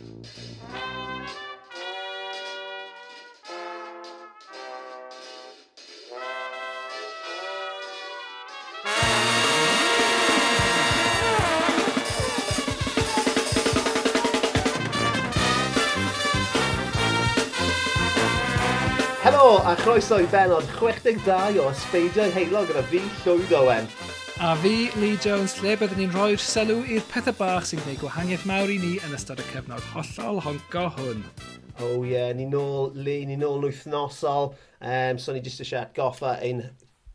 Helo a chroeso i benod 62 o Ysbeidiau Heilog gyda fi, Llwyd Owen. A fi, Lee Jones, lle byddwn ni'n rhoi'r sylw i'r pethau bach sy'n gwneud gwahaniaeth mawr i ni yn ystod y cyfnod hollol honco hwn. O oh, ie, yeah, ni nôl, Lee, ni nôl wythnosol. Um, so ni jyst eisiau goffa ein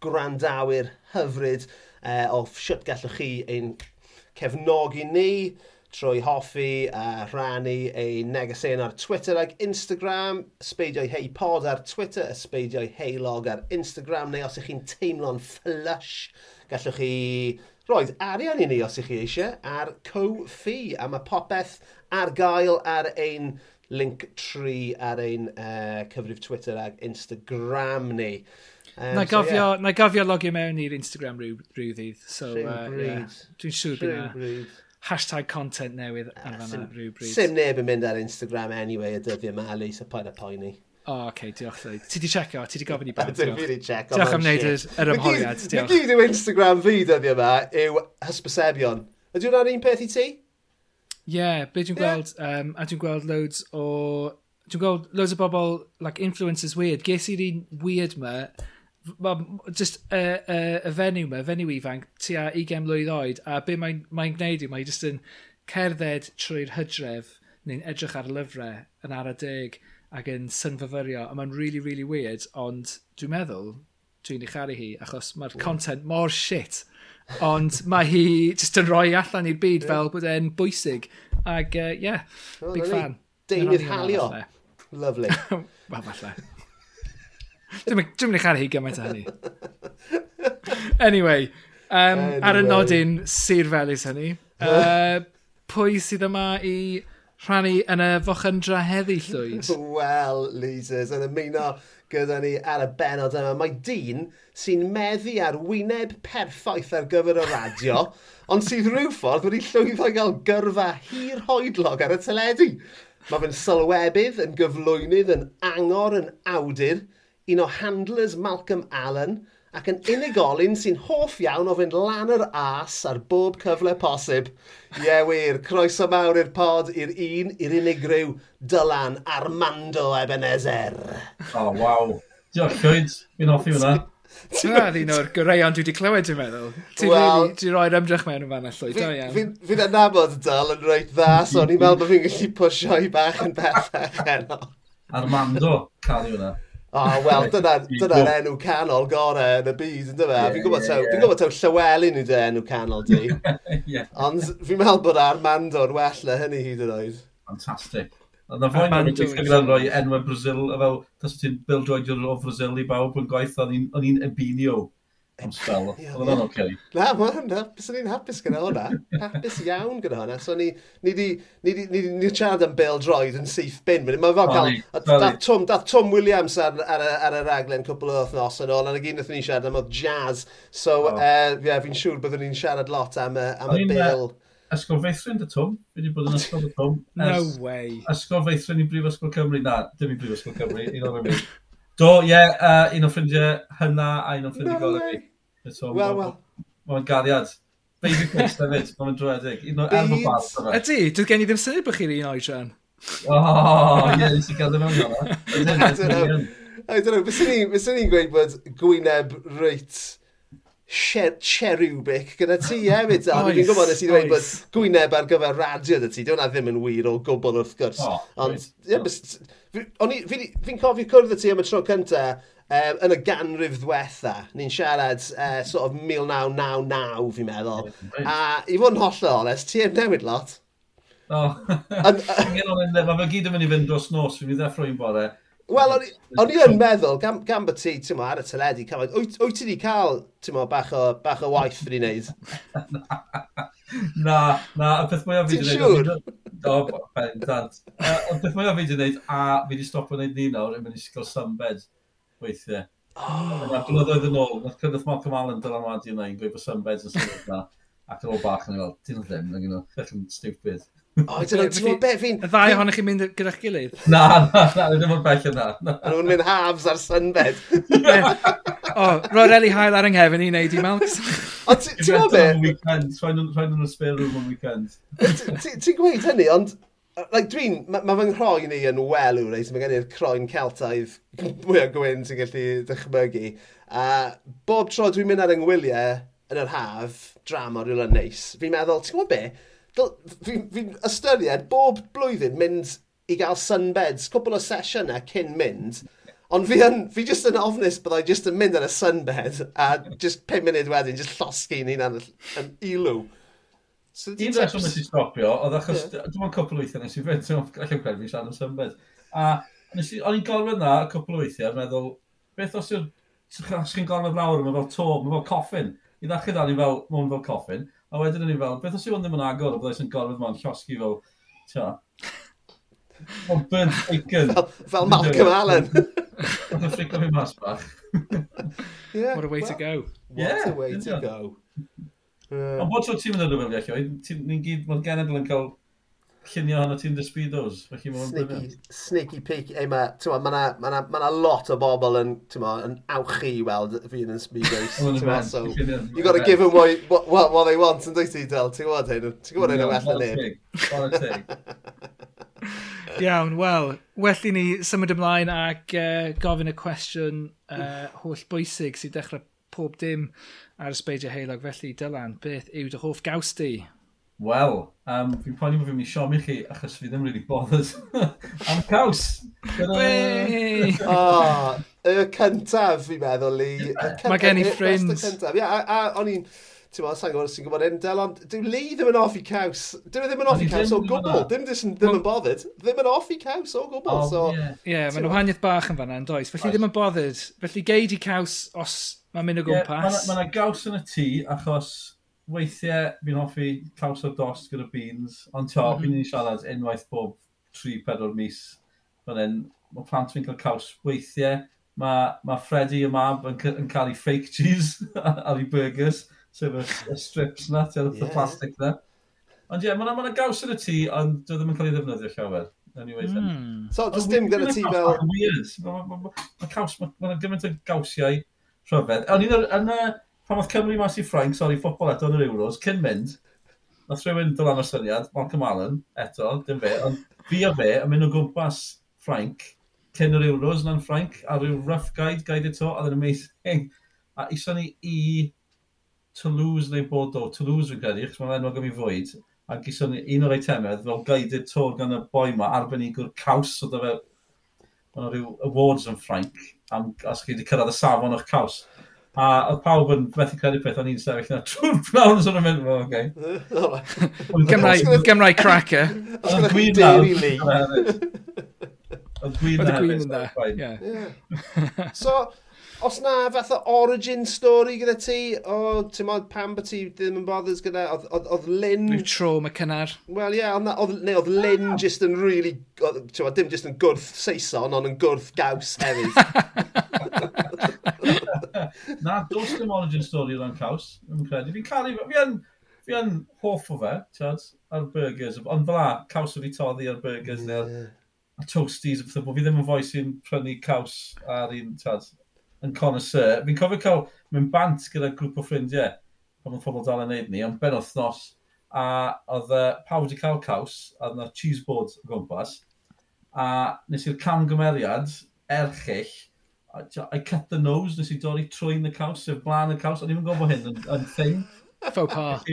grandawyr hyfryd uh, o siwt gallwch chi ein cefnogi ni trwy hoffi a rhannu ei negeseuon ar Twitter ac Instagram, ysbeidio'i hei pod ar Twitter, ysbeidio'i heilog ar Instagram, neu os ych chi'n teimlo'n flush, gallwch chi roedd arian i ni os ych chi eisiau ar co-fi a mae popeth ar gael ar ein link tri ar ein uh, cyfrif Twitter ac Instagram ni. Um, na gofio, so, yeah. na gofio logio mewn i'r Instagram rhyw, rhyw ddydd. So, uh, yeah, Dwi'n siŵr bydd hashtag content newydd ah, ar fanna rhywbryd. Sim neb yn mynd ar Instagram anyway y dyddiau yma, Alice, a pa'n y poeni. O, oh, okay, diolch ddi. Ti di checo, ti di gofyn i bawb. Dwi'n fi di checo. Diolch am wneud yr ymholiad. Diolch. Mae gyd yw Instagram fi dyddiau yma yw hysbysebion. Ydy hwnna'r un peth i ti? Ie, yeah, be dwi'n gweld, yeah. um, a dwi'n gweld loads o... Dwi'n gweld loads o bobl, like, influencers weird. Ges i'r un weird ma, mae just y uh, uh, y fenyw yma, fenyw ifanc, tua 20 mlynedd oed, a be mae'n mae gwneud yw, mae'n just yn cerdded trwy'r hydref neu'n edrych ar lyfrau yn ara deg ac yn syngfyfyrio, a mae'n really, really weird, ond dwi'n meddwl, dwi'n ei charu hi, achos mae'r content mor shit, ond mae hi just yn rhoi allan i'r byd yeah. fel bod e'n bwysig, ac ie, uh, yeah, well, big fan. Deunydd halio. Lovely. Wel, falle. Dwi'n mynd i chael hi gymaint o hynny. Anyway, um, anyway, ar y nodyn Sir Felys hynny, uh, pwy sydd yma i rhannu yn y fochyndra heddi llwyd? Wel, losers, yn ymuno gyda ni ar y benod yma. Mae dyn sy'n meddu ar wyneb perffaith ar gyfer y radio, ond sydd rhyw ffordd wedi llwyddo i gael gyrfa hir hoedlog ar y teledu. Mae fe'n sylwebydd, yn gyflwynydd, yn angor, yn awdur, un o handlers Malcolm Allen, ac yn unigolyn sy'n hoff iawn o fynd lan yr as ar bob cyfle posib. Ie yeah, wir, croeso mawr i'r pod i'r un, i'r unigryw, Dylan Armando Ebenezer. O, oh, waw. Diolch, Llywyd. Fi'n hoffi hwnna. Dyna'n un o'r gyreion dwi wedi clywed, dwi'n meddwl. Ti'n well, really, ti roi'r ymdrech mewn yn fanna llwy, da iawn. Fi'n fi, fi adnabod dal yn reit dda, so ni'n meddwl bod fi'n gallu pwysio i bach yn bethau heno. Armando, cael i hwnna oh, wel, dyna'r dyna enw canol gorau yn y byd, yn fe? Fi'n gwybod yeah, yeah. taw Llywelyn yw dy enw canol di. yeah. Ond fi'n meddwl bod Armando'n well na hynny hyd yn oed. Fantastic. Ond na fwy'n mynd beth gyda'n rhoi enwau Brazil, a fel, tas ti'n bildroidio o Brazil i bawb yn gwaith, o'n i'n ebinio. Ond spel, oedd hwnna'n oce? Na, na, bys ni'n hapus gyda hwnna. Hapus iawn gyda hwnna. So ni wedi siarad am bel Droid yn syth bin. Mae fel cael... Dath Tom, Tom Williams ar, ar, ar y raglen cwbl o wythnos yn ôl, a'n gyn wnaethon ni siarad am oedd jazz. So, oh. uh, e, yeah, fi'n siŵr byddwn ni'n siarad lot am, am y e, bel. Ysgol feithrin dy Tom. Fi wedi bod yn ysgol dy Tom. No way. Ysgol feithrin i Brifysgol Cymru. Na, dim i Brifysgol Cymru. Un o'r Do, ie, yeah, uh, un o ffrindiau hynna a un o ffrindiau no golygu. So, wel, wel. Mae'n gariad. Baby Chris hefyd, mae'n drwedig. Un o'r erfa bas. Ydy, dwi'n gen i ddim syniad bod chi'n un oedran. O, ie, nes i gael ddim yn gofio. I don't know, bys ni'n gweud bod gwyneb reit cherubic gyda ti hefyd. A dwi'n gwybod nes i ddweud bod gwyneb ar gyfer radio dy ti. Dwi'n na ddim yn wir o gwbl wrth gwrs. Ond, fi'n cofio cwrdd y ti am y tro cyntaf um, yn y ganrif ddiwetha, ni'n siarad uh, sort of 1999 fi'n meddwl. A i fod yn hollol onest, ti heb newid lot. O, oh. mae fe gyd yn mynd i fynd dros nos, fi'n mynd ddeffro i'n bore. Wel, o'n i yn meddwl, gan, gan bod ti, ti'n ar y teledu, wyt ti wedi cael, ti'n bach o, bach o waith wedi wneud? na, na, y peth mwyaf fi wedi wneud... O, bendant. Y peth mwyaf fi wedi wneud, a fi wedi stopio wneud ni nawr, yn mynd i sgol sunbed weithiau. Oh. Na'r blynyddoedd yn ôl, nath cynnydd Malcolm Allen dylan wadi yna, i'n gweud bod sunbeds yn sylwyd na, ac yn ôl bach yn ei fel, dyn nhw ddim, yn gynnu, stupid. O, dyn nhw, ti'n be, fi'n... Y ddau ohonych chi'n mynd gyda'ch gilydd? Na, na, na, ddim yn bell yna. A nhw'n mynd halves ar sunbed. o, roi'r Eli Hael ar ynghefen i wneud i Malks. O, ti'n gwybod be? weekend, rhaid nhw'n y spare room on weekend. Ti'n gweud hynny, ond... Like, dwi'n... Mae ma fy nghroi ni yn welw, reit? Mae gen i'r croen Celtaidd mwyaf gwyn sy'n gallu dychmygu. A bob tro dwi'n mynd ar yngwyliau yn yr haf, drama rhywle neis, fi'n meddwl, ti'n gwybod be? fi'n fi ystyried bob blwyddyn mynd i gael sunbeds, cwbl o sesiynau cyn mynd, ond fi, yn, fi just yn ofnus byddai just yn mynd ar y sunbed a just 5 munud wedyn, just llosgi'n hunan yn ilw. So, Un reswm nes i stopio, oedd achos, yeah. dwi'n cwpl o weithiau nes i fynd, dwi'n gallu credu fi siarad yn symbed. A nes i, o'n i'n gorfod na, y cwpl o weithiau, meddwl, beth os yw'r, os chi'n gorfod lawr, mae fel to, mae fel coffin. I ddechrau dan i fel, mae'n fel coffin. A wedyn ni fel, beth os yw ddim yn agor, byddai sy'n gorfod ma'n llosgi fel, tia. ond burnt bacon. fel, fel Malcolm Allen. Oedd yn ffrico fi mas bach. yeah, What a way well, to go. What yeah, a way to go. Ond bod tro ti'n mynd yn rhywbeth, ni'n gyd, mae'r genedl yn cael llunio hana ti'n dysbydos. Sneaky, sneaky peaky. Ei, ma, ma, ma, ma, na, ma na lot o bobl yn, ma, yn awchu i weld fi yn ysbydos. so, you got to give them what, what, what they want yn dweud ti, Del. Ti'n gwybod hyn? Ti'n gwybod hyn o well yn neb? Iawn, wel, well i ni symud ymlaen ac uh, gofyn y cwestiwn uh, holl bwysig sydd dechrau pob dim ar y sbeidio heilog. Felly, Dylan, beth yw dy hoff gaws di? Wel, um, fi'n poeni bod fi'n mynd i siom chi, achos fi ddim really bothered am caws. oh, y cyntaf, fi'n meddwl i. Mae gen i ffrind. Ie, a o'n i'n... Ti'n meddwl, sa'n gwybod sy'n gwybod Endel, ond dyw Lee ddim yn offi caws. Dwi'n e ddim yn offi caws o gwbl. Dim ddim yn bothered. Ddim yn offi caws o gwbl. so, Ie, mae'n wahaniaeth bach yn fanna, yn does. Felly ddim yn bothered. Felly geid i caws os mae'n mynd o gwmpas. Mae yna gaws yn y tŷ, achos weithiau fi'n hoffi caws o dost gyda beans, ond to, mm -hmm. fi'n ei siarad unwaith bob 3-4 mis fan hyn. Mae plant fi'n cael caws weithiau. Mae ma Freddy y mab yn, yn cael ei fake cheese ar ei burgers, sef y, y strips na, ti'n yeah. plastic na. Ond ie, yeah, mae'n ma gaws yn y tŷ, ond dwi ddim yn cael ei ddefnyddio llawer. Anyway, mm. So, does dim gyda ti fel... Mae caws, mae'n gymaint o gawsiau rhyfedd. Ond un o'r pan oedd Cymru mas i Ffrainc, sori, ffobl eto yn yr Euros, cyn mynd, nath rhywun dod am y syniad, Malcolm Allen, eto, dim fe, ond fi a fe yn mynd o gwmpas Ffrainc, cyn yr Euros na'n Ffrainc, a rhyw rough guide, guide eto, a yn amazing. A iso ni i Toulouse neu Bordeaux, Toulouse fi'n credu, chos mae'n enwog am i fwyd, ac iso ni un o'r eitemedd fel guided tour gan y boi ma, arbenigwr caws o e fe, mae'n rhyw awards yn Ffrainc, am os chi wedi cyrraedd y safon o'ch caws. A oedd pawb yn methu credu peth o'n i'n sefyll na trwy'r pnawn sy'n mynd, well, okay. Gymrau cracker. Oedd gwyn na. Oedd gwyn na. Oedd gwyn na. So, os na fath o origin story gyda ti, o, ti'n modd, pam bod ti ddim yn bothers gyda, oedd Lynn... Rhyw trauma cynnar. Wel, ie, yeah, neu oedd Lynn ah. just yn really, ti'n modd, dim just yn gwrth Saeson, ond yn gwrth gaws hefyd. Na, dos dim origin story o'n caws. yn credu. Fi'n caru, fi yn, fi yn hoff o fe, tiad, ar burgers. Ond fel a, caws fi toddi ar burgers yeah. neu a toasties a pethau. Fi ddim yn foes i'n prynu caws ar un, tiad, yn connoisseur. Fi'n cofio cael mynd bant gyda grŵp o ffrindiau pan oedd pobl dal yn neud ni, ond ben wythnos, a oedd uh, pawb wedi cael caws, a oedd yna cheeseboard o gwmpas, a nes i'r camgymeriad erchill, I cut the nose, nes i dorri trwy'n y caws, sef blaen y caws, ond i'n gwybod hyn yn, yn thing. Faux pas.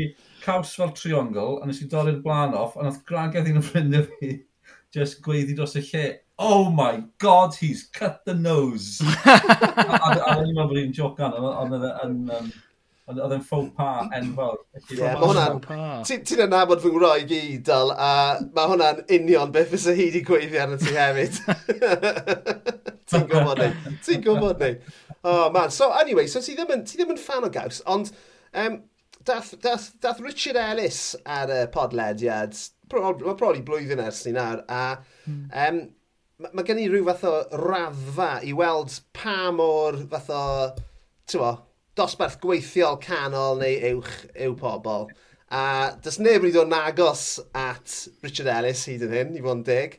Caws fel triongl, a nes i dorri'r blaen off, a nath gragedd un o ffrindiau fi, just gweiddi dros y lle, oh my god, he's cut the nose. a o'n i'n meddwl bod hi'n joc gan, ond oedd e yn... Faux pas enfawr. Yeah, mae hwnna'n... Ti'n anabod fy ngwroi gyd, dal, a mae hwnna'n union beth fysa hi wedi gweithio arno ti hefyd. Ti'n gwybod ni. Ti'n gwybod ni. Oh, man. So, anyway, so ti ddim yn, ti ddim yn fan o gaws, ond um, dath, dath, dath Richard Ellis ar y podlediad, pro, mae probably blwyddyn ers ni nawr, a mm. um, mae ma gen i rhyw fath o raddfa i weld pa mor fath o, ti'n dosbarth gweithiol canol neu uwch yw pobl. A dys neb wedi dod yn agos at Richard Ellis hyd yn hyn, i fod yn deg.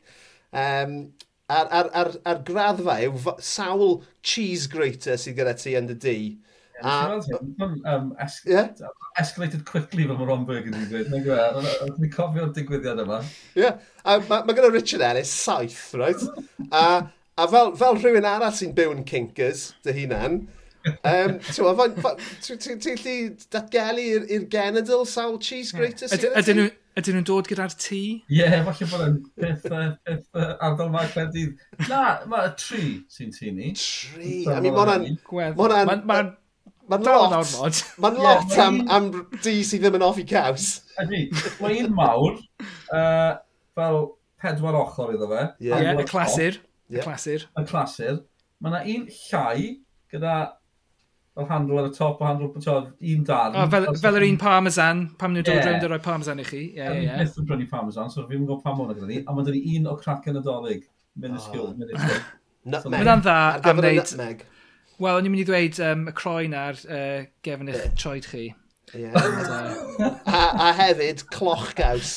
Um, a'r, ar, ar, ar graddfa yw sawl cheese grater sydd gyda ti yn dy di. A, um, es yeah? Escalated quickly fel mae Ron Burgundy yn dweud. E? Dwi'n cofio'r digwyddiad yma. Yeah. A mae ma gyda Richard Ellis saith, right? A, a fel, fel rhywun arall sy'n byw yn Kinkers, dy hunan, um, ti'n gallu datgelu i'r genedl sawl cheese hmm. grater sydd? Ydyn nhw'n dod gyda'r tŷ? Ie, yeah, falle bod yn peth, peth ardal mae Caerdydd. Na, mae tri sy'n tŷ ni. Tri? I mean, mae'n... Mae'n... Mae'n... Mae'n lot, mae'n lot am, am di sydd ddim yn offi caws. Ydy, mae un mawr, uh, fel pedwar ochr iddo fe. Ie, yeah. y clasur. Y clasur. Y clasur. Mae yna un llai gyda fel handle ar y top o handle bod un darn. Oh, fel, fel yr un parmesan, pam nhw'n dod yeah. rownd a rhoi parmesan i chi. Ie, ie, ie. Nid yn prynu parmesan, so fi'n gwybod pam o'n e gyda ni, a mae'n dod i un o crac yn ah. y dolyg. Minuscule, oh. minuscule. Nutmeg. Mae'n dda am wneud... Wel, o'n i'n mynd i ddweud um, y croen ar uh, gefn eich troed chi. Yeah. Ond, uh... a, a hefyd, cloch gaws.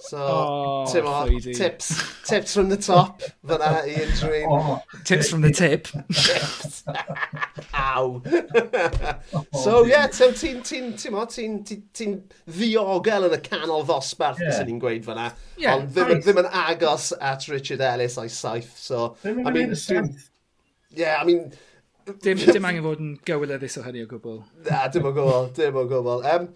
So, oh, o, tips, tips from the top, fyna i unrhyw oh, Tips from the tip. tips. Aw. so, ie, yeah, so ti'n ti, ti, ti, ti, ti ddiogel yn y canol ddosbarth, yeah. sy'n ni'n gweud fyna. Yeah, Ond ddim, nice. ddim yn agos at Richard Ellis o'i saith. So, ddim yn I mean. Yeah, I mean... Dim, dim angen fod yn gywilyddus o hynny o gwbl. Na, dim o gwbl, dim o gwbl. Um,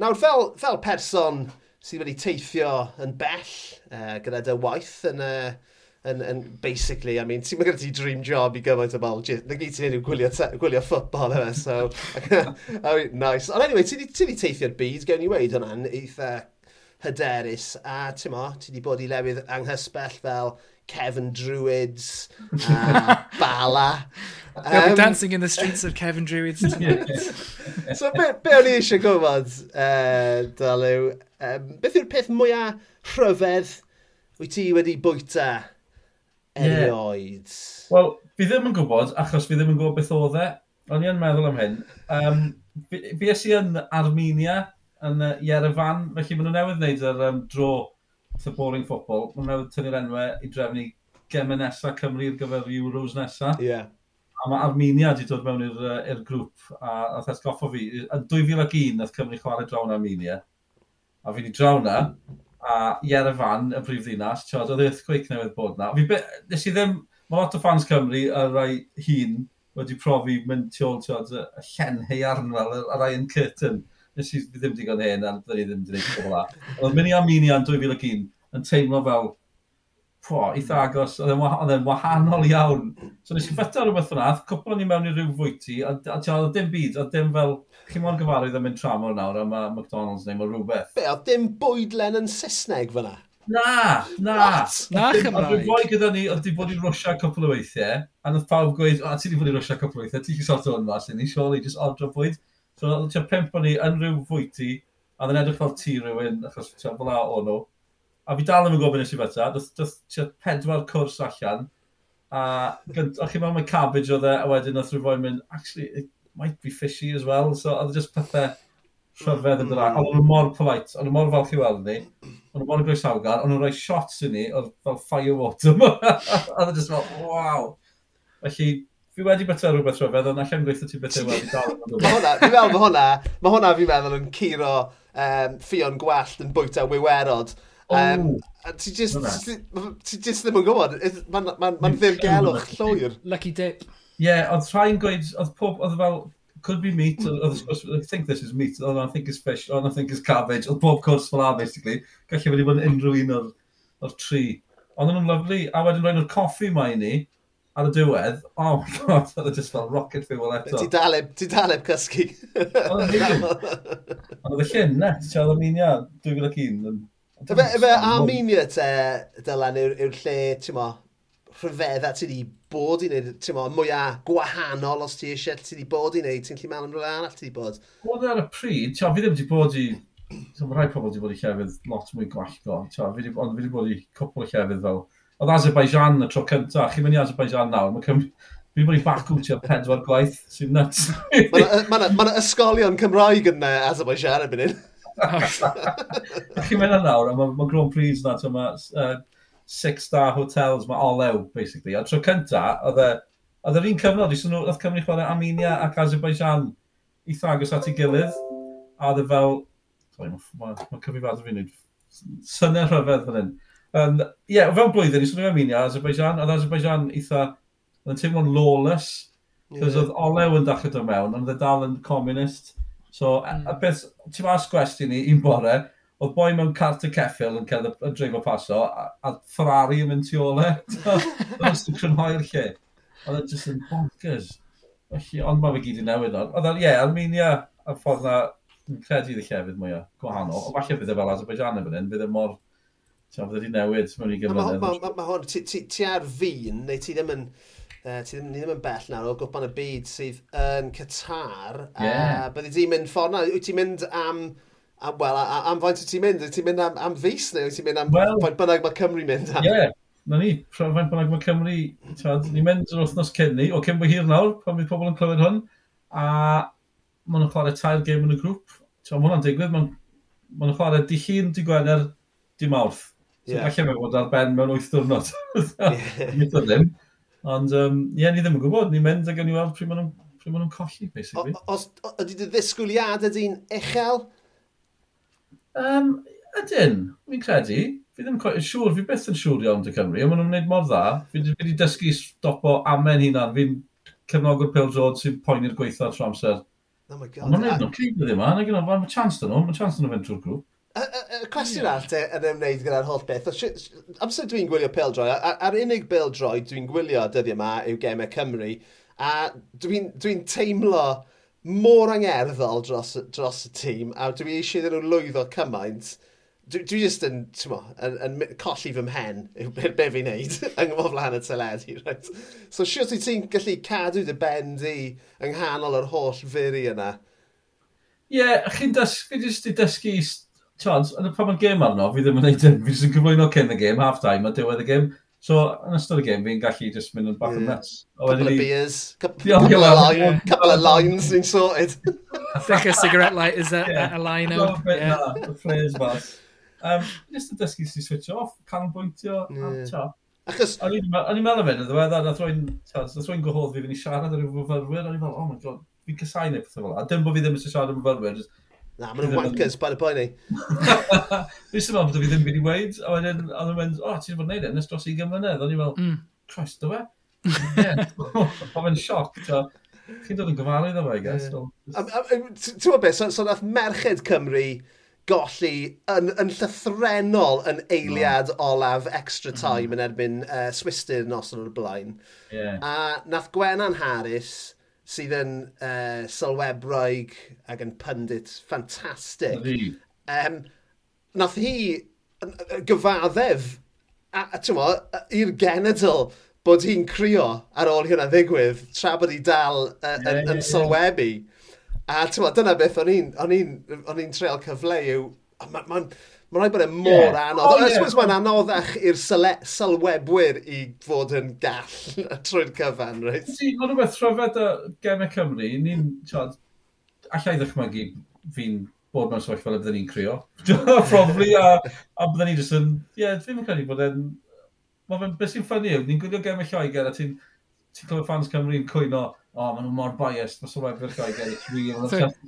nawr, fel, fel person sydd wedi teithio yn bell uh, gyda dy waith yn, uh, yn, yn basically, I mean, ti'n mynd ti dream job i gyfaint o bol, Na gyd ti'n enw gwylio, gwylio ffutbol yma, so, oh, nice. Ond anyway, ti wedi teithio'r byd, gewn ni weid hwnna'n eitha hyderus, a ti'n mo, ti wedi bod i lefydd anghysbell fel Kevin Druids, uh, Bala. Um, be dancing in the streets of Kevin Druids tonight. so, be, be o'n i eisiau gwybod, uh, Dalyw, Um, beth yw'r peth mwyaf rhyfedd wyt ti wedi bwyta erioed? Yeah. Wel, fi ddim yn gwybod, achos fi ddim yn gwybod beth oedd e. O'n i'n meddwl am hyn. Um, fi es i yn Armenia, yn uh, Yerevan, felly maen nhw newydd wneud yr um, dro to boring football. Maen nhw newydd tynnu'r enwau i drefnu gemau nesaf Cymru i'r gyfer Euros nesaf. Yeah. A mae Armenia wedi dod mewn i'r uh, grŵp a, a thesgoffo fi. Yn 2001, nath Cymru chwarae drawn Armenia a fi wedi draw na, a Ieravan, y prif ddinas, tiod, oedd e earthquake newydd bod na. Fi be, nes i ddim, mae lot o fans Cymru a rai hun wedi profi mynd tu ôl, tiod, y llen heiarn fel, a rai yn curtain. Nes i ddim digon hen, a dyn ni ddim wedi gwneud pobl a. Oedd mynd i Armenia yn 2001 yn teimlo fel, po, eitha agos, oedd e'n wahanol iawn. So nes i ffeta rhywbeth yna, cwpl o'n i mewn i ryw fwyty, a, a, a, oedd dim byd, oedd dim fel Chi mo'n gyfarwydd yn mynd tramor nawr am McDonald's neu mae rhywbeth. Be, oedd dim bwydlen yn Saesneg fyna? Na, na. What? Na Chymraeg. Oedd boi gyda ni, oedd di bod i Rwysia cwpl o weithiau, a oedd pawb gweud, o, ti di bod i Rwysia cwpl o weithiau, ti chi sort o'n mas, ni siol i just odro bwyd. So, oedd ti'n pimp o'n ni yn rhyw fwyty, a oedd yn edrych fel ti rhywun, achos ti'n fel a o'n nhw. A fi dal ddim yn gofyn eisiau beta, doedd ti'n pedwar cwrs allan, a o'ch chi'n meddwl mae cabbage oedd e, a wedyn oedd rhywun mynd, actually, might be fishy as well. So, oedd just pethau rhyfedd yn dod. Ond nhw mm. mor polite, ond mor falch i weld ni, ond nhw mor groesawgar, ond nhw'n rhoi shots i ni, oedd fel firewater yma. oedd e just fel, wow. Felly, fi wedi bethau rhywbeth rhyfedd, ond allan gweithio ti bethau wedi dal. Mae hwnna, fi'n meddwl, mae hwnna, mae hwnna fi'n meddwl yn curo um, ffion gwallt yn bwyta wywerod. Um, ti just, ti just ddim yn gwybod, mae'n ma, ma, ma ddirgelwch llwyr. Lucky dip. Ie, yeah, oedd rhai'n gweud, oedd pob, oedd fel, could be meat, hmm. oedd sgwrs, I think this is meat, oh, I think it's fish, oh, I think it's cabbage, oedd pob cwrs fel a, basically, gallu wedi bod yn unrhyw un o'r, or tri. Ond nhw'n lyflu, a wedyn rhaid nhw'r coffi mae i ni, ar y diwedd, oh my god, oedd e just fel rocket fuel eto. Ti daleb, ti daleb cysgu. Ond oedd y llun net, ti oedd Armenia 2001. Efe Armenia te, Dylan, yw'r lle, ti'n mo, rhyfedda ti di bod i wneud, ti'n modd, mwyaf gwahanol os ti eisiau, ti wedi bod i wneud, ti'n lli mewn am rhywle arall ti wedi bod? Oedd ar y pryd, ti'n fi ddim wedi bod i, ti'n rhai pobl wedi bod i llefydd lot mwy gwallgo, ti'n fi wedi bod i cwpl o llefydd fel, oedd Azerbaijan y tro cyntaf, chi'n mynd i Azerbaijan nawr, mae Cymru, Fi wedi bacw ti o pedwar gwaith, sy'n nuts. Mae yna ysgolion Cymraeg yn uh, Azerbaijan yn byd Chi'n mynd nawr, mae ma Grand Prix na, mae uh, six-star hotels, mae olew, basically. A tro cynta, oedd e, oedd yr un cyfnod, i nhw, oedd Cymru chwarae Armenia ac Azerbaijan eitha agos at ei gilydd, a oedd e fel, sorry, mae ma, ma cyfrifad fi'n wneud syniad rhyfedd fan hyn. Um, Ie, yeah, fel blwyddyn, i swnio Armenia, Azerbaijan, oedd Azerbaijan eitha, oedd yn teimlo'n lawless, Cos oedd olew yn dachod o mewn, ond oedd e dal yn communist. So, mm. a beth, ti mas gwestiwn i, un bore, oedd boi mewn cart y ceffil yn cael y dreifo paso, a, a Ferrari yn mynd tu ole. Oedd yn crynhoi'r lle. Oedd e jyst yn bonkers. Felly, ond mae fe gyd i newid o. Oedd e, ie, Armenia, a ffordd na, yn credu y llefydd mwyaf gwahanol. O falle fydd e fel Azerbaijan yn fan hyn, fydd e mor... Ti'n fydd wedi newid mewn i gyfnod. Mae hwn, ti ar fi'n, neu ti ddim yn... Uh, ti ddim, ni ddim yn bell nawr o gwpan y byd sydd yn Qatar. Yeah. Uh, byddi ti'n mynd ffordd na, wyt ti'n mynd am am, well, am faint ti'n mynd? Ti'n mynd am, am fus neu ti'n mynd am well, faint bynnag mae Cymru mynd am? Ie, yeah. na ni, faint bynnag mae Cymru, ni'n mynd yr wythnos cyn ni, o cyn bod hir nawr, pan bydd pobl yn clywed hwn, a maen nhw'n chwarae tair gêm yn y grŵp. Mae hwnna'n digwydd, maen nhw'n chwarae di hun, di gwener, di mawrth. So yeah. Felly mewn bod ar ben mewn 8 diwrnod. Nid o ddim. Ond, ie, um, yeah, ni ddim yn gwybod. Ni'n mynd ag yn i weld pryd maen nhw'n colli, basically. O, Os, ydy dy ddisgwyliad ydy'n uchel? Um, ydyn, fi'n credu. Fi ddim yn siŵr, fi beth yn siŵr iawn dy Cymru, ond maen nhw'n gwneud mor dda. Fi wedi dysgu stopo amen hunan, fi'n cefnogwr Pil drod sy'n poeni'r gweithio trwy amser. Oh my god. Ond maen nhw'n gwneud cryf ydym yma, neu mae'n chance dyn nhw, mae'n chance dyn nhw fynd trwy'r grŵp. Y cwestiwn arall te yn ymwneud gyda'r holl beth, amser dwi'n gwylio peldroi, a'r unig peldroi dwi'n gwylio dyddi yma yw Gemau Cymru, a dwi'n dwi teimlo mor angerddol dros, dros y tîm, a dwi eisiau iddyn nhw lwyddo cymaint. Dwi, dwi just yn, mo, yn, yn, colli fy mhen yw be, be fi'n neud yng nghyfo flan y teledu. Right? So siwt i ti'n gallu cadw dy ben di yng nghanol yr holl firi yna? Ie, yeah, chi'n dysgu, jyst i dysgu, y pan mae'n gêm arno, fi ddim yn neud yn, fi ddim yn cyflwyno cyn y gêm, half time a diwedd y gêm, So, yn ystod y gêm, fi'n gallu just mynd yn bach yn yeah. nuts. Couple of beers, couple, of lines ni'n sorted. Thick a cigarette light is a, a line out. Yeah. Na, y phrase mas. Um, just y dysgu sy'n switch off, canolbwyntio, yeah. a ta. Achos... O'n i'n meddwl fe, yn ddiweddar, nath rwy'n gwahodd fi fynd i siarad ar y fyfyrwyr, o'n i'n meddwl, oh my god, fi'n cysau neu pethau fel A Dim bod fi ddim yn siarad am myfyrwyr, Na, maen nhw'n wankers by the point ni. Fes yma, bod fi ddim wedi weid, a wedyn, a wedyn mynd, o, ti'n fod wneud e, nes dros i gymrynedd, o'n i'n meddwl, mm. Christ, do fe? Ie, o'n sioc, ta. Chi'n dod yn gyfalu dda fe, I guess. Ti'n gwybod beth, so nath Merched Cymru golli yn, yn llythrenol yn mm. eiliad mm. olaf extra mm. time mm. yn erbyn uh, Swistir nos o'r blaen. Yeah. A nath Gwenan Harris sydd yn uh, sylwebraig ac yn pundit ffantastig. Um, nath hi gyfaddef i'r genedl bod hi'n crio ar ôl hynna ddigwydd tra bod hi dal uh, yeah, yn, yeah, yn sylwebu. A tyma, dyna beth o'n i'n treol cyfle yw, mae'n ma, ma Mae'n rhaid bod e mor yeah. anodd. Oh, yeah. mae'n anoddach i'r sylwebwyr i fod yn gall trwy'r cyfan, reit? Si, mae'n rhywbeth rhyfedd o Gemau Cymru. Ni'n, tiod, allai ddechmygu fi'n bod mewn sefyllfa le byddwn ni'n crio. Probably, a, a byddwn ni jyst yn... Ie, yeah, fi'n credu bod e'n... Mae'n beth sy'n ffynnu, ni'n gwylio Gemau Lloegr a ti'n ti clywed fans Cymru'n cwyno o, oh, maen nhw mor biased, mae'n sylwedd fyr Lloegr, it's real.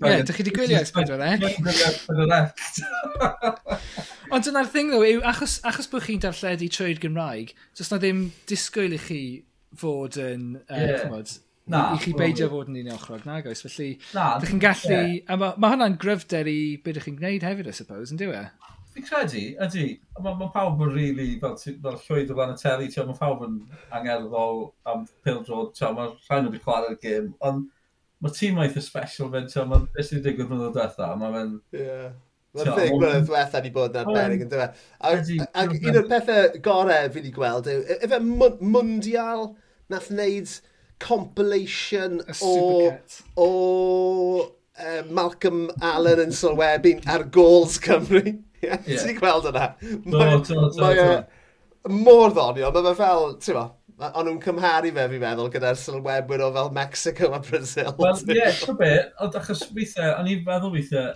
Ie, dych chi wedi gwylio S4C? Eh? Ond dyna'r thing ddo, yw achos, achos bod chi'n darlledu trwy'r Gymraeg, does na ddim disgwyl i chi fod yn, uh, yeah. chymod, na, i chi beidio fod yn un ochrog, nag oes. Felly, na, dych chi'n gallu... Yeah. A mae ma hwnna'n gryfder i beth ydych chi'n gwneud hefyd, I suppose, yn diwy? E? Fi'n credu, ydy, mae ma pawb yn rili, really, fel, fel llwyd o flan y teli, mae pawb yn angerddol am pildrod, mae rhaid nhw wedi chwarae'r gym, ond mae tîm eitha special fe, mae beth sy'n digwydd yn y diwetha, mae fe'n... Ie. Mae'n ffig blynedd diwetha ni bod yn arbennig yn dweud. Ac un o'r pethau gorau fi wedi gweld yw, efe mundial nath wneud compilation o, o uh, Malcolm Allen yn sylwebu ar goals Cymru. Yeah, yeah. Ti'n gweld yna? Mae, no, mae, e mor ddoniol, mae fe fel, ti'n ma, ond nhw'n cymharu fe, fi'n meddwl, gyda'r sylwebwyr o fel Mexico a Brazil. Wel, ie, yeah, ti'n be, ond achos weithiau, o'n i'n meddwl weithiau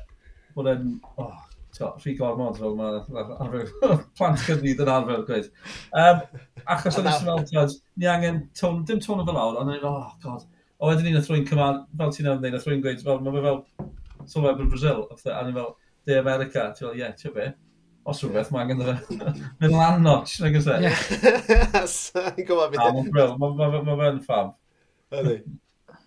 bod e'n, oh, ti'n rhi gormod fel mae arfer, plant cydnid yn arfer, gweud. Um, achos o'n eisiau fel, ti'n ni angen, tôn, dim tôn o fel awr, ond o'n oh, god. O, wedyn ni'n athroi'n cymharu, fel ti'n meddwl, athroi'n gweud, fel, mae fe fel sylwebwyr Brazil, a ni'n fel, De America, ti'n fel, ie, yeah, ti'n be? Os rhywbeth, mae angen dda. Mynd lan notch, nag ysau. Ie. Sa'n gwybod beth. Mae fe'n ffam. Ydy.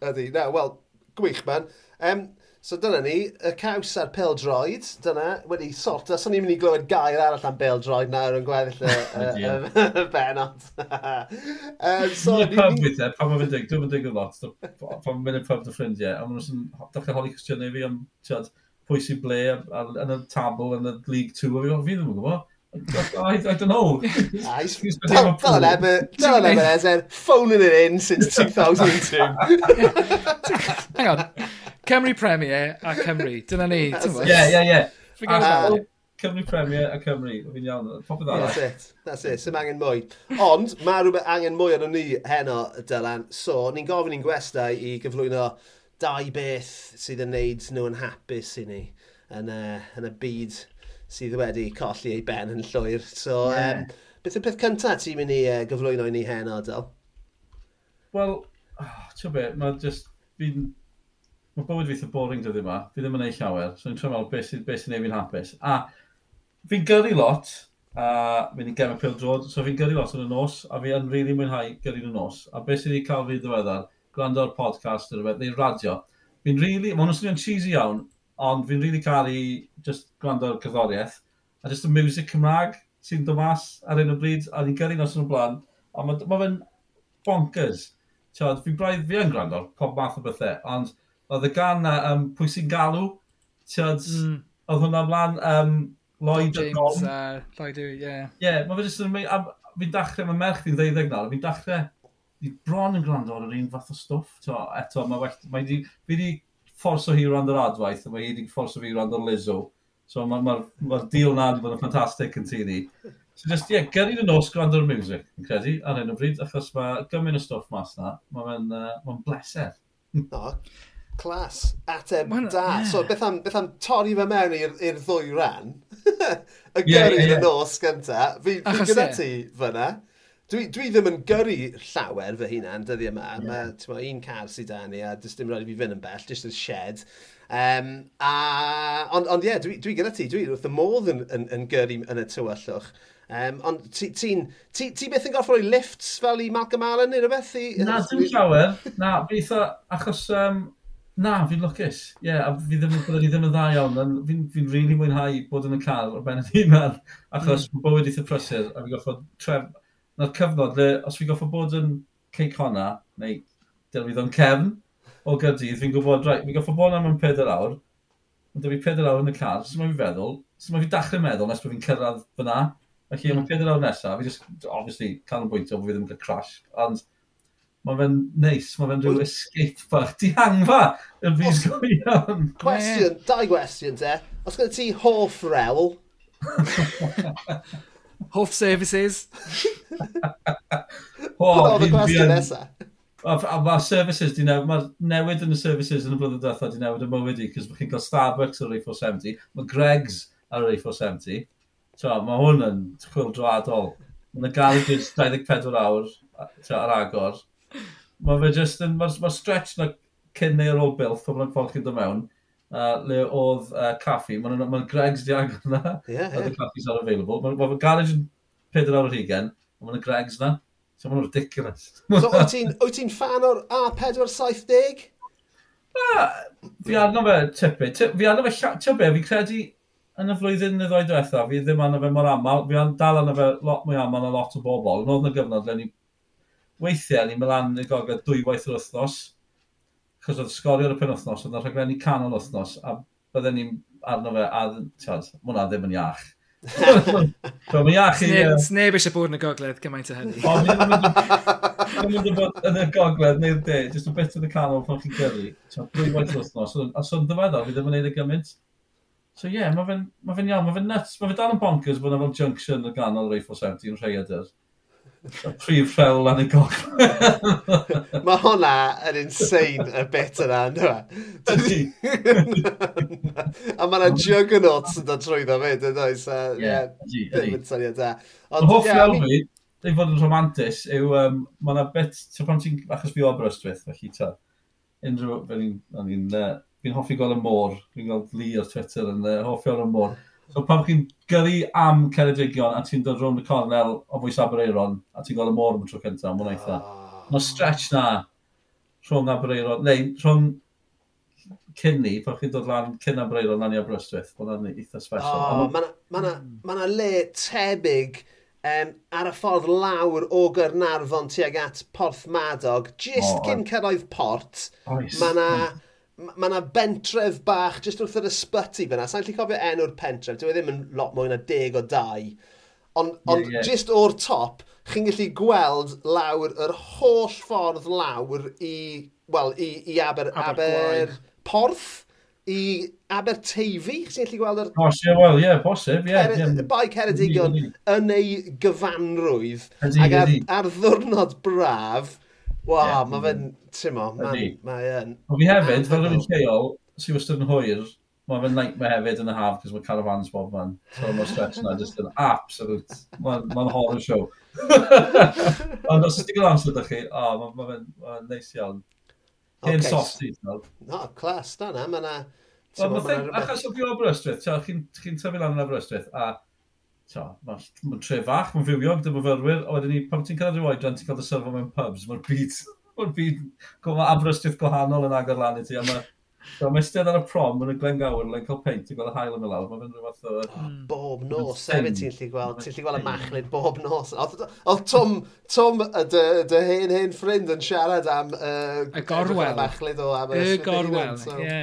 Ydy. Na, wel, gwych man. Um, so dyna ni, y caws a'r peldroed, dyna wedi sort. Os o'n i'n mynd i glywed gair arall am peldroed nawr yn gweddill y benod. So, ni'n pub bydde, pan mae'n fynd, dwi'n mynd i lot, pan mae'n mynd i pub dy ffrindiau, a mae'n dechrau holi cwestiynau fi am, pwy sy'n ble yn y tabl yn y League 2, a fi ddim yn gwybod. I, I don't know. Nice. Dylan Ebenezer, Dylan Ebert, phoning it in since 2002. Hang on. Cymru Premier a Cymru. Dyna ni. Yeah, yeah, yeah. Ah. Cymru Premier a Cymru. Fi'n iawn. Popeth arall. That's it. That's it. Sym angen mwy. Ond, mae rhywbeth angen mwy arno ni heno, Dylan. So, ni'n gofyn i'n gwestai i gyflwyno dau beth sydd yn neud nhw yn hapus i ni yn, uh, yn y byd sydd wedi colli ei ben yn llwyr. So, yeah. um, beth yw'r peth cyntaf ti'n mynd i uh, gyflwyno i ni hen adol? Wel, oh, ti'n be, mae just, fi'n, mae bywyd fi'n boring dyddi yma, fi ddim yn ei llawer, so ni'n trefnod beth sy'n beth sy'n ei fi'n hapus. A fi'n gyrru lot, a fi'n gem y pildrod, so fi'n gyrru lot yn y nos, a fi yn rili really mwynhau gyrru yn y nos. A beth sy'n ei cael fi ddiweddar, gwrando ar podcast neu rhywbeth, neu radio. Fi'n really, mae'n swnio'n cheesy iawn, ond fi'n really cael i just gwrando ar cerddoriaeth, a just y music Cymraeg sy'n dod mas ar un o bryd, a ni'n gyrru nos yn y blaen, a mae ma fe'n bonkers. Tiod, fi braidd fi yn gwrando pob math o bethau, ond oedd y gan na um, pwy sy'n galw, tiod, mm. oedd hwnna mlaen um, Lloyd James, Dom. Uh, Lloyd yeah. ie. Ie, mae fe jyst yn... Fi'n dachrau, mae merch fi'n ddeuddeg nawr, fi'n dachrau fi bron yn gwrando ar yr un fath o stwff. To, eto, mae, well, mae di, fi wedi fforso hi rand yr adwaith, a mae hi wedi fforso fi rand o'r Lizzo. So mae'r ma, ma, ma deal na wedi bod yn ffantastig yn tini. So just, ie, yeah, gyrru yn nos gwrando ar music, yn credu, ar hyn o bryd, achos mae gymaint o stwff mas na, mae'n uh, ma bleser. No, Clas, ateb Man, da. Yeah. So beth am, beth am torri fe mewn i'r ddwy ran? y gyrru yeah, yeah, yeah. yn y nos gyntaf. Fi, fi gyda ti fyna dwi, dwi ddim yn gyrru llawer fy hunan dyddi yma. Yeah. Mae ma, un car sydd da ni a dys dim rhaid i fi fynd yn bell, jyst yn shed. Um, a, ond, ond ie, yeah, dwi, dwi gyda ti, dwi wrth y modd yn, yn, yn gyrru yn y tywyllwch. Um, ond ti'n... Ti, ti, ti beth yn gorfod rhoi lifts fel i Malcolm Allen neu rhywbeth? I, na, dim llawer. na, beth o... Achos... Um, na, fi'n lwcus. Ie, yeah, a fi ddim, bydde ni ddim yn dda iawn. Fi'n fi rili mwynhau bod yn y car o'r ben y fi man. Achos mm. bywyd eitha prysur, a fi'n gorfod tref na'r cyfnod le, os fi'n goffo bod yn ceic honna, neu dylwydd o'n cefn o gydydd, fi'n gwybod, rai, fi'n goffo bod am yn 4 awr, ond dy fi 4 awr yn y car, sy'n mynd i feddwl, sy'n mynd i dachrau meddwl nes bod fi'n cyrraedd fyna, Felly, mm. mae 4 awr nesaf, fi just, obviously, canolbwyntio bod fi ddim yn cael crash, ond mae fe'n neis, mae fe'n rhyw escape bach. Di hangfa yn fus go iawn. Cwestiwn, dau gwestiwn te. Os gyda ti hoff rewl? Hoff services. Hwn oedd y gwestiwn nesaf. A mae services, di newid, mae newid yn y services yn y blynedd diwethaf di newid y mywyd i, cos chi'n cael Starbucks ar yr A470, mae Greg's ar yr A470. So, mae hwn yn chwil dradol. Mae'n garages 24 awr ar agor. Mae fe just yn, mae'r ma stretch na cyn neu ar ôl bilth, pan mae'n ffordd chi'n dod mewn, uh, le oedd uh, caffi. Mae'n ma, n, ma n Greg's diag yna. Yeah, yeah. Oedd y caffis ar available. Mae'n ma garage yn 4 ar hugen, ond mae'n Greg's na. So mae'n ridiculous. so wyt ti'n ti fan o'r A470? Na, fi arno fe tipu. Fi arno fe llatio be. Fi credu yn y flwyddyn y ddoi diwetha, fi ddim arno fe mor aml, fi arno dal arno fe lot mwy aml na lot o bobl. Yn oedd yna gyfnod le ni, weithiau ni'n mynd lan i'r dwy waith yr wythnos, Chos oedd sgorio ar y penwthnos, oedd yna rhaglenni canol wythnos, a bydden ni'n arno fe, a tiad, mwna ddim yn iach. so, mae'n iach i... Sneb eisiau bod yn y gogledd gymaint o hynny. O, mi'n mynd i bod yn y gogledd neu'r de, jyst o beth yn y canol pan chi'n gyrru. Dwy waith wythnos, a so'n ddyfeddol, fi ddim yn neud y gymaint. So ie, yeah, mae fe'n ma fe iawn, mae fe'n nuts. Mae fe dal yn bonkers bod yna fel junction y ganol Reifo 70 yn rhai Rhaeadr. Prif rhewl lan y goch. Mae hwnna yn insane y bit yna, ynddo fe? A mae yna juggernauts yn dod trwyddo fe, dyn nhw, so ddim yn syniad da. Ond hoff iawn fi, dwi'n fod yn romantis, yw um, mae yna bit, so pan ti'n, achos fi o Aberystwyth, felly ta, unrhyw, fi'n hoffi gweld y môr, fi'n gweld Lee o'r Twitter yn uh, hoffi o'r môr. So pan chi'n gyrru am Ceredigion a ti'n dod rhwng y cornel o fwy Abereiron a ti'n gweld y môr am y tro cyntaf, mae'n eitha. Ah. Oh. Mae stretch na rhwng Abereiron, neu rhwng cynni, pan chi'n dod lan cyn Abereiron lan i Aberystwyth, mae'n eitha special. Oh, mae yna ma ma le tebyg um, ar y ffordd lawr o Gyrnarfon tuag at Porth Madog, jyst oh, cyn cyrraedd port, oh, mae yna hmm mae yna bentref bach jyst wrth yr ysbyty fyna. Sa'n lli cofio enw'r pentref, dwi e ddim yn lot mwy na deg o dau. Ond on, yeah, yeah. jyst o'r top, chi'n gallu gweld lawr, yr holl ffordd lawr i, well, i, i Aber, Aber, Aber Porth, i Aberteifi, chi'n gallu gweld yr... Posib, wel, ie, posib, ie. Yeah, Bai Ceredigion yn ei gyfanrwydd. Ac ar, ar ddwrnod braf, Wow, yeah. mae fe'n, tymo, mae e'n... Ond fi hefyd, fel rhywun lleol, sy'n wastad yn hwyr, mae fe'n nightmare hefyd yn y haf, cos mae caravans bob man. So mae stress yna, just yn absolute, mae'n ma horror show. Ond os ydych chi'n amser ydych chi, o, oh, mae fe'n ma neis iawn. Hen okay. soft seat, no. No, clas, da na, mae na... Achos o fi o Aberystwyth, chi'n tyfu lan yn Aberystwyth, a mae'n tre fach, mae'n fywiog, dyma fyrwyr, a wedyn ni, pan ti'n cael yr oedran, ti'n cael dy sylfa mewn pubs, mae'r byd, mae'r byd, mae Aberystwyth gwahanol yn agor lan i ti, a mae So mae stedd ar y prom mae'n y Glengawr, yn cael peint, ti'n gweld y hael yn y lawr, mae'n fynd rhywbeth o... Oh, bob nos, hefyd ti'n lli gweld, ti'n lli gweld y machlid bob nos. Oedd Tom, Tom, dy, dy hen hen ffrind yn siarad am... Uh, y gorwel. Y machlid o am y gorwel, e, ie.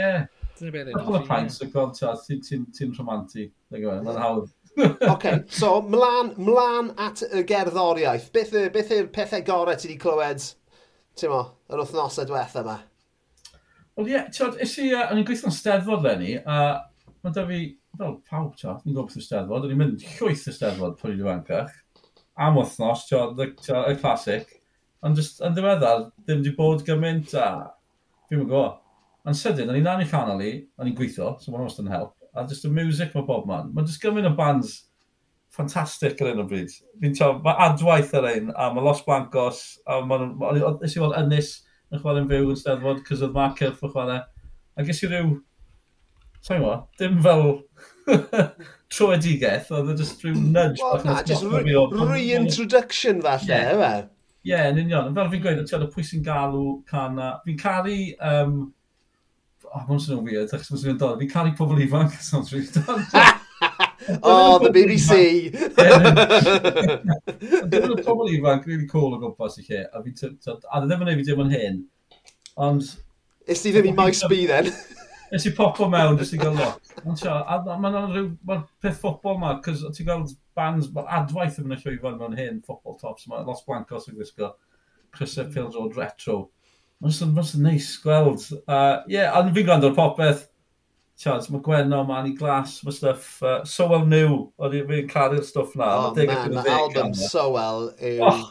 Ie, Dyna beth ydyn. Dwi'n pain o gweld ti'n romantic. Mae'n hawdd. OK, so mlaen, mlaen at y gerddoriaeth. Beth yw'r beth yw pethau gorau ti wedi clywed, ti'n mo, yr wythnosau diwetha yma? Wel ie, yeah, ti'n isi, uh, o'n i'n gweithio'n steddfod lenni, a mae da fi, fel pawb ti'n ni'n gwybod beth yw'r steddfod, o'n i'n mynd llwyth y steddfod pan i'n dweud am wythnos, ti'n y clasic, ond just yn ddiweddar, ddim wedi bod gymaint, a fi'n mynd gwybod, Yn sydyn, o'n i'n lan i chanel i, o'n i'n gweithio, so mae'n wastad yn help, a just y music mae bob man. Mae'n just gymryd o bands ffantastig ar un o bryd. Fi'n to, mae adwaith ar ein, a mae Los Blancos, a mae'n, nes i weld Ynys yn chwarae'n fyw yn Steddfod, cys oedd Mark Cyrff yn chwarae. A ges i rhyw, sa'n mo, dim fel troedigeth, oedd e just rhyw nudge. Wel, na, just reintroduction falle, yeah. efe? Ie, yeah, yn union. Fel fi'n gweud, ti'n gwybod pwy sy'n galw can. Fi'n caru um, oh, mae'n swnio'n weird, achos mae'n swnio'n dod. Fi'n caru pobl ifanc, sounds really dod. oh, the BBC! Dwi'n y pobl ifanc really cool o gwmpas i lle, a, fi, a ddim yn ei fi dim yn hyn, ond... Is ti ddim i maes B then? Nes i popo mewn, nes i gael lot. Mae'n rhyw, mae'n peth ffobl ma, cos ti'n gael bands, mae adwaith yn y llwyfan mewn hyn, ffobl tops, mae Los Blancos yn gwisgo, Chrysa Pils o Retro. Mae'n sy'n neis gweld. Ie, Uh, yeah, a fi'n gwrando'r popeth. Chans, mae Gwenno, mae Annie Glass, mae stuff uh, Sowell New, oedd fi'n caru'r stuff na. Oh, man, mae album Sowell yw... Oh.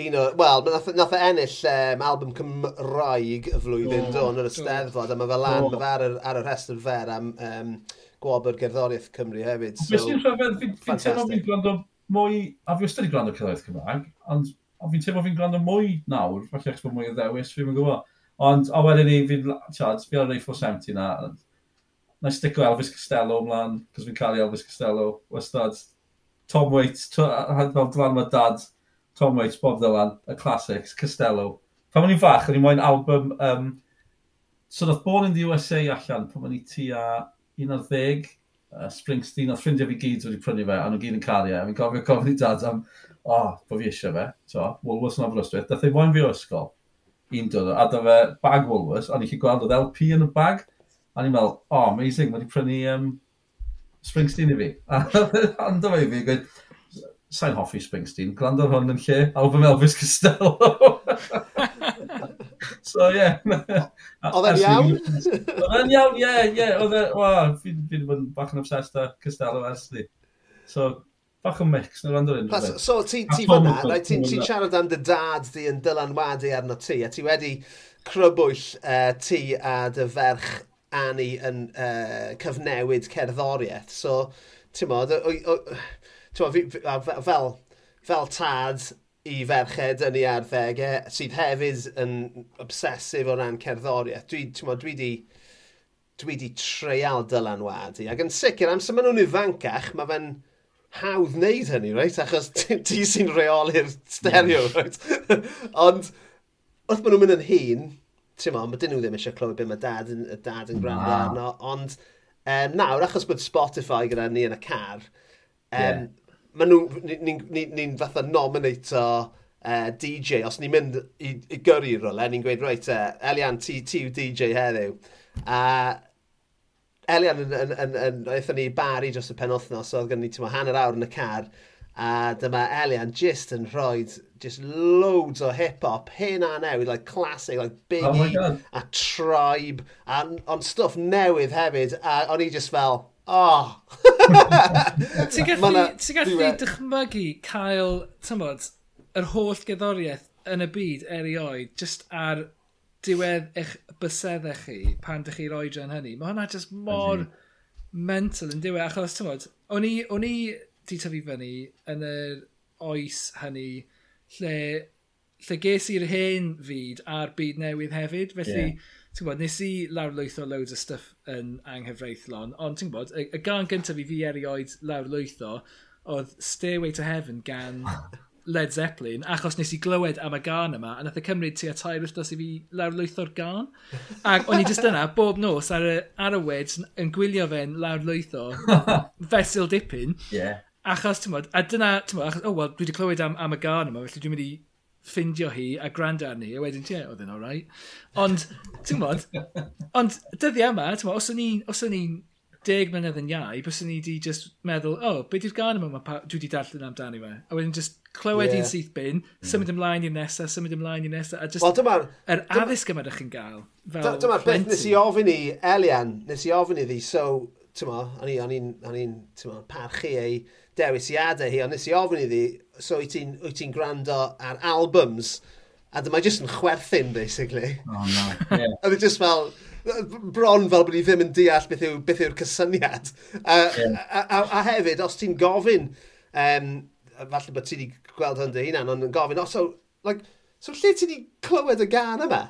Un o, wel, nath, nath e ennill um, album Cymraeg y flwyddyn oh, don yr ysteddfod, a mae fel lan, oh. mae ar, ar y rhestr fer am um, gwobr gerddoriaeth Cymru hefyd. So, Fes i'n rhyfedd, fi'n teimlo fi'n gwrando mwy, a fi wastad i gwrando cyfraith Cymraeg, ond ond fi'n teimlo fi'n gwrando mwy nawr, falle eich bod mwy o ddewis, fi'n gwybod. Ond, a wedyn ni, fi'n, tiad, fi ar ei 70 na, na i stico Elvis Costello ymlaen, cos fi'n cael Elvis Costello, wastad. Tom Waits, fel dylan mae dad, Tom Waits, Bob Dylan, y classics, Costello. Pan o'n i'n fach, o'n i'n moyn album, um, so nath Born in the USA allan, pan o'n i ti a 11, uh, Springsteen, oedd ffrindiau fi gyd wedi prynu fe, a nhw gyd yn cario, e, a fi'n cofio gofyn i dad am o, oh, bo fi eisiau fe, so, Woolworths yn Aberystwyth, dath ei wain fi o ysgol, un dod, a da fe bag Woolworths, a ni'n chi gweld oedd LP yn y bag, a ni'n meddwl, o, oh, amazing, mae wedi prynu um, Springsteen i fi. A ond fe i fi, gweud, sa'n hoffi Springsteen, gwrando hwn yn lle album Elvis Costello. so, ie. Yeah. Oedd e'n iawn? Oedd e'n iawn, ie, ie. Oedd e, wa, fi wedi bod yn bach yn obsessed â Costello ers ni. So, bach o mix yn rand o'r unrhyw So ti, ti fyna, na ti'n ti siarad am dy dad di yn dylanwadu arno ti, a ti wedi crybwyll uh, ti a dy ferch Annie yn uh, cyfnewid cerddoriaeth. So, ti'n modd, fel, fel tad i ferched yn ei arddegau, sydd hefyd yn obsesif o ran cerddoriaeth. Dwi, ti'n modd, dwi di dwi di treial dylanwadu. Ac yn sicr, amser maen nhw'n ifancach, mae fe'n hawdd wneud hynny, right? Achos ti, sy'n reoli'r stereo, right? Ond, wrth maen nhw'n mynd yn hun, ti'n ma, dyn nhw ddim eisiau clywed beth mae dad yn, dad yn gwrando wow. arno, ond um, nawr, achos bod Spotify gyda ni yn y car, um, yeah. maen nhw, ni'n ni, ni, ni, ni fatha nominato e, uh, DJ, os ni'n mynd i, i gyrru rolau, ni'n gweud, reit, uh, Elian, ti, ti yw DJ heddiw. A uh, Elian yn, yn, yn, yn, yn ni bari dros y penwthnos, so oedd gen ni tyma, hanner awr yn y car, a dyma Elian just yn rhoi just loads o hip-hop, hyn a newid, like classic, like Biggie oh a Tribe, a, on stuff newydd hefyd, a o'n i just fel, oh! Ti'n gallu, gallu dychmygu cael, tymod, yr holl gyddoriaeth yn y byd erioed, just ar diwedd eich bysedde chi pan dych chi'r oedran hynny. Mae hwnna just mor mental yn diwedd. Achos, ti'n modd, o'n i, o'n i di tyfu fyny yn yr oes hynny lle, lle ges i'r hen fyd a'r byd newydd hefyd. Felly, yeah. ti'n bod, nes i lawrlwytho loads o stuff yn anghyfreithlon, ond ti'n bod, y, y gan gyntaf i fi erioed lawrlwytho oedd Stairway to Heaven gan Led Zeppelin, achos nes i glywed am y gân yma, a nath y cymryd a tair wythnos i fi lawrlwytho'r gân. Ac o'n i jyst yna, bob nos ar y, ar y wed, yn gwylio fe'n lawrlwytho, fesil dipyn. Yeah. Achos, ti'n modd, a dyna, ti'n modd, achos, oh, well, dwi wedi clywed am, am y gân yma, felly dwi'n mynd i ffindio hi a gwrando arni, a wedyn, ie, oedd yn o'r rai. Ond, ti'n modd, ond dyddiau yma, ti'n modd, os o'n i'n deg mlynedd yn iau, bys ni wedi just meddwl, o, oh, beth yw'r gan yma dwi wedi darllen amdani fe? A wedyn just clywed yeah. un syth bin, mm. symud ymlaen i'r nesaf, symud ymlaen i'r nesaf, a just well, dyma, yr addysg yma ydych chi'n gael. Dyma'r beth nes i ofyn i Elian, nes i ofyn i ddi, so, tyma, o'n i'n parchu ei dewisiadau hi, ond nes i ofyn iddi, so wyt ti'n ti gwrando ar albums, a dyma jyst yn chwerthin, basically. Oh, no. Yeah. a just fel, bron fel bod ni ddim yn deall beth yw'r beth yw cysyniad. A, yeah. a, a, a, hefyd, os ti'n gofyn, um, falle bod ti wedi gweld hwn dy hunan, ond yn gofyn, os o, like, so lle ti wedi clywed y gan yma?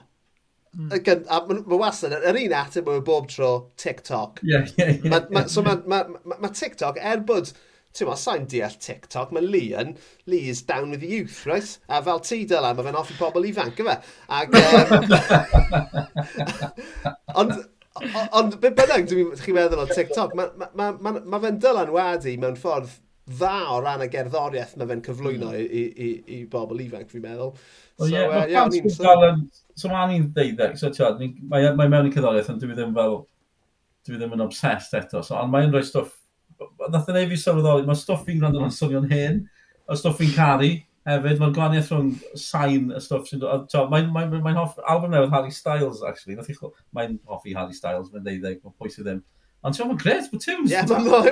Mm. Again, a mae wastad, yr un ateb yw bob tro TikTok. Yeah, yeah, yeah, ma, ma, yeah. So mae ma, ma, ma TikTok, er bod ti'n ma, sa'n deall TikTok, mae Lee yn, Lee is down with the youth, right? A fel ti dyla, mae fe'n offi pobl ifanc, yma. Ac, um, ond, ond be bynnag, dwi'n chi meddwl o TikTok, mae ma, ma, ma, ma fe'n dylanwadu mewn ffordd dda o ran y gerddoriaeth mae fe'n cyflwyno mm. i, i, i, i bobl ifanc, fi'n meddwl. So, well, yeah, uh, yeah, ni'n... E, so, so ma'n ni'n deuddeg, so ti'n mae, e, mae mewn i cyddoriaeth, ond dwi ddim fel... Dwi ddim yn obsessed eto, so, ond mae'n rhoi stwff nath e yn ei fi sylweddoli, mae stwff fi'n gwrando yn swnio'n hen, a stwff fi'n caru hefyd, mae'n gwaniaeth rhwng sain y stwff sy'n dod. Mae'n mae, mae, mae hoff, album newydd Harry Styles, actually, nath i chwil, mae'n hoffi Harry Styles, mae'n deuddeg, mae'n pwys ddim. Ond ti'n meddwl, gret, mae tunes. Ie,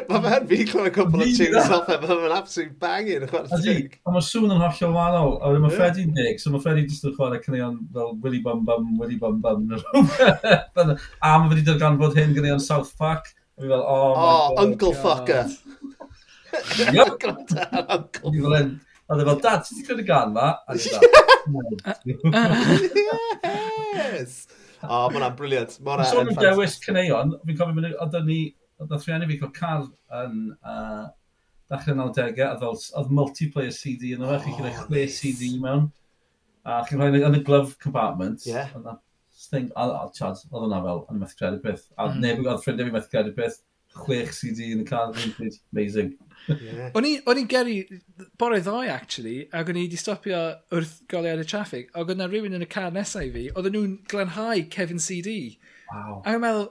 mae fe'n fi clywed y cwbl o tunes off e, mae'n absolute banging, chwarae tig. A mae sŵn yn hollol wahanol, a wedyn mae Freddy'n dig, so mae Freddy jyst yn chwarae cynnion fel Willy Bum Bum, Willy Bum Bum, a mae wedi darganfod hyn gynnion South Park. Fi fel, oh my oh, god. Uncle god. fucker. Yep. Uncle fucker. A dde fel, dad, ti'n gwneud y gan ma? A Yes! O, oh, ma'na briliant. Ma'na sôn am dewis cyneuon, fi'n cofio mynd, oedd ni, oedd nath rhiannu fi cael car yn uh, dachrau 90au, a oedd multiplayer CD yn o'r oh, chi'n gyda chwe CD mewn. A chi'n rhoi yn y glove compartment. Yeah thing, a, a chad, oedd hwnna fel yn methu credu beth. A mm. neb oedd ffrindiau fi methu credu beth, chwech CD yn y car, amazing. Yeah. o'n i'n geri bore ddoe, actually, ac o'n i wedi stopio wrth goliad y traffig, ac oedd yna rhywun yn y car nesau i fi, oedd nhw'n glanhau Kevin CD. Wow. Ac o'n meddwl,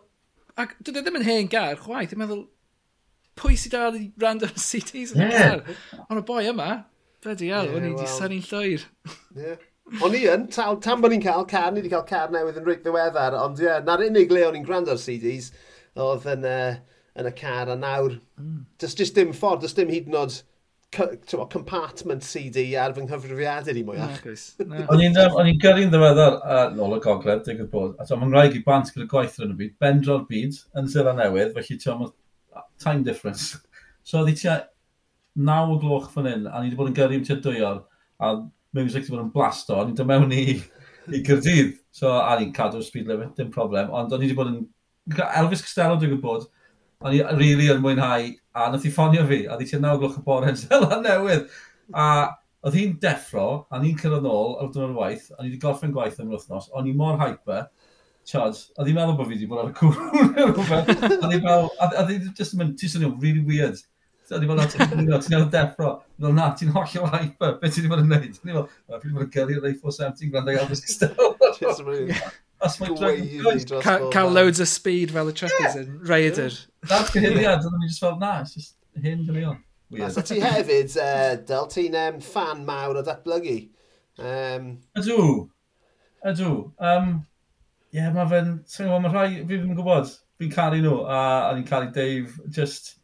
ac dydw i ddim yn hen gar, chwaith, o'n meddwl, pwy sydd dal i random CDs yn y yeah. car? Ond y boi yma, Fedi al, yeah, o'n i wedi well, syni'n llwyr. Yeah. O'n i yn, tan bod ni'n cael car, ni wedi cael car newydd yn reit ddiweddar, ond ie, yeah, na'r unig le o'n i'n gwrando ar CDs, oedd yn, uh, yn y car, a nawr, mm. does just dim ffordd, does dim hyd yn oed compartment CD ar fy nghyfrifiadur i mwyach. O'n i'n gyrru'n ddiweddar uh, nôl y gogledd, digwydd bod. A mae'n rhaid i bant gyda gwaith yn y byd, bendro'r byd yn Sela Newydd, felly ti'n time difference. So oedd i tia naw o gloch fan hyn, a ni wedi bod yn gyrru'n tia dwyol, a music wedi bod yn blasto, o'n i'n dod mewn i, i Gyrdydd. So, a ni'n cadw'r speed limit, dim problem. Ond o'n i wedi bod yn... Elvis Costello dwi'n gwybod, o'n i really yn mwynhau, a nath i ffonio fi, a ddi ti'n naw glwch y bore yn Zeland newydd. A oedd hi'n deffro, a ni'n cyrraedd nôl ar dyn o'r waith, a ni wedi gorffen gwaith am yr wythnos, o'n i mor hyper, Chod, a ddim meddwl bod fi wedi bod ar y cwrw neu rhywbeth, a ddim meddwl, a ddim just yn mynd, ti'n swnio, really weird. Ti'n bod ti'n ti'n deffro. Fel na, ti'n hollio hype Be ti'n bod yn neud? Ti'n bod, fi wedi bod yn gyrru yr A4 17 gwrando i Elvis Costello. Cael loads o speed fel y truckers yn Raider. That's gyhyliad, oedden ni just fel, na, it's just hyn dyn ni on. So ti hefyd, uh, Del, ti'n um, fan mawr o datblygu. Um... Ydw. Ydw. Um, Ie, yeah, mae fe'n... Ti'n gwybod, mae rhai... Fi ddim yn gwybod. Fi'n caru nhw, a, a ni'n caru Dave. Just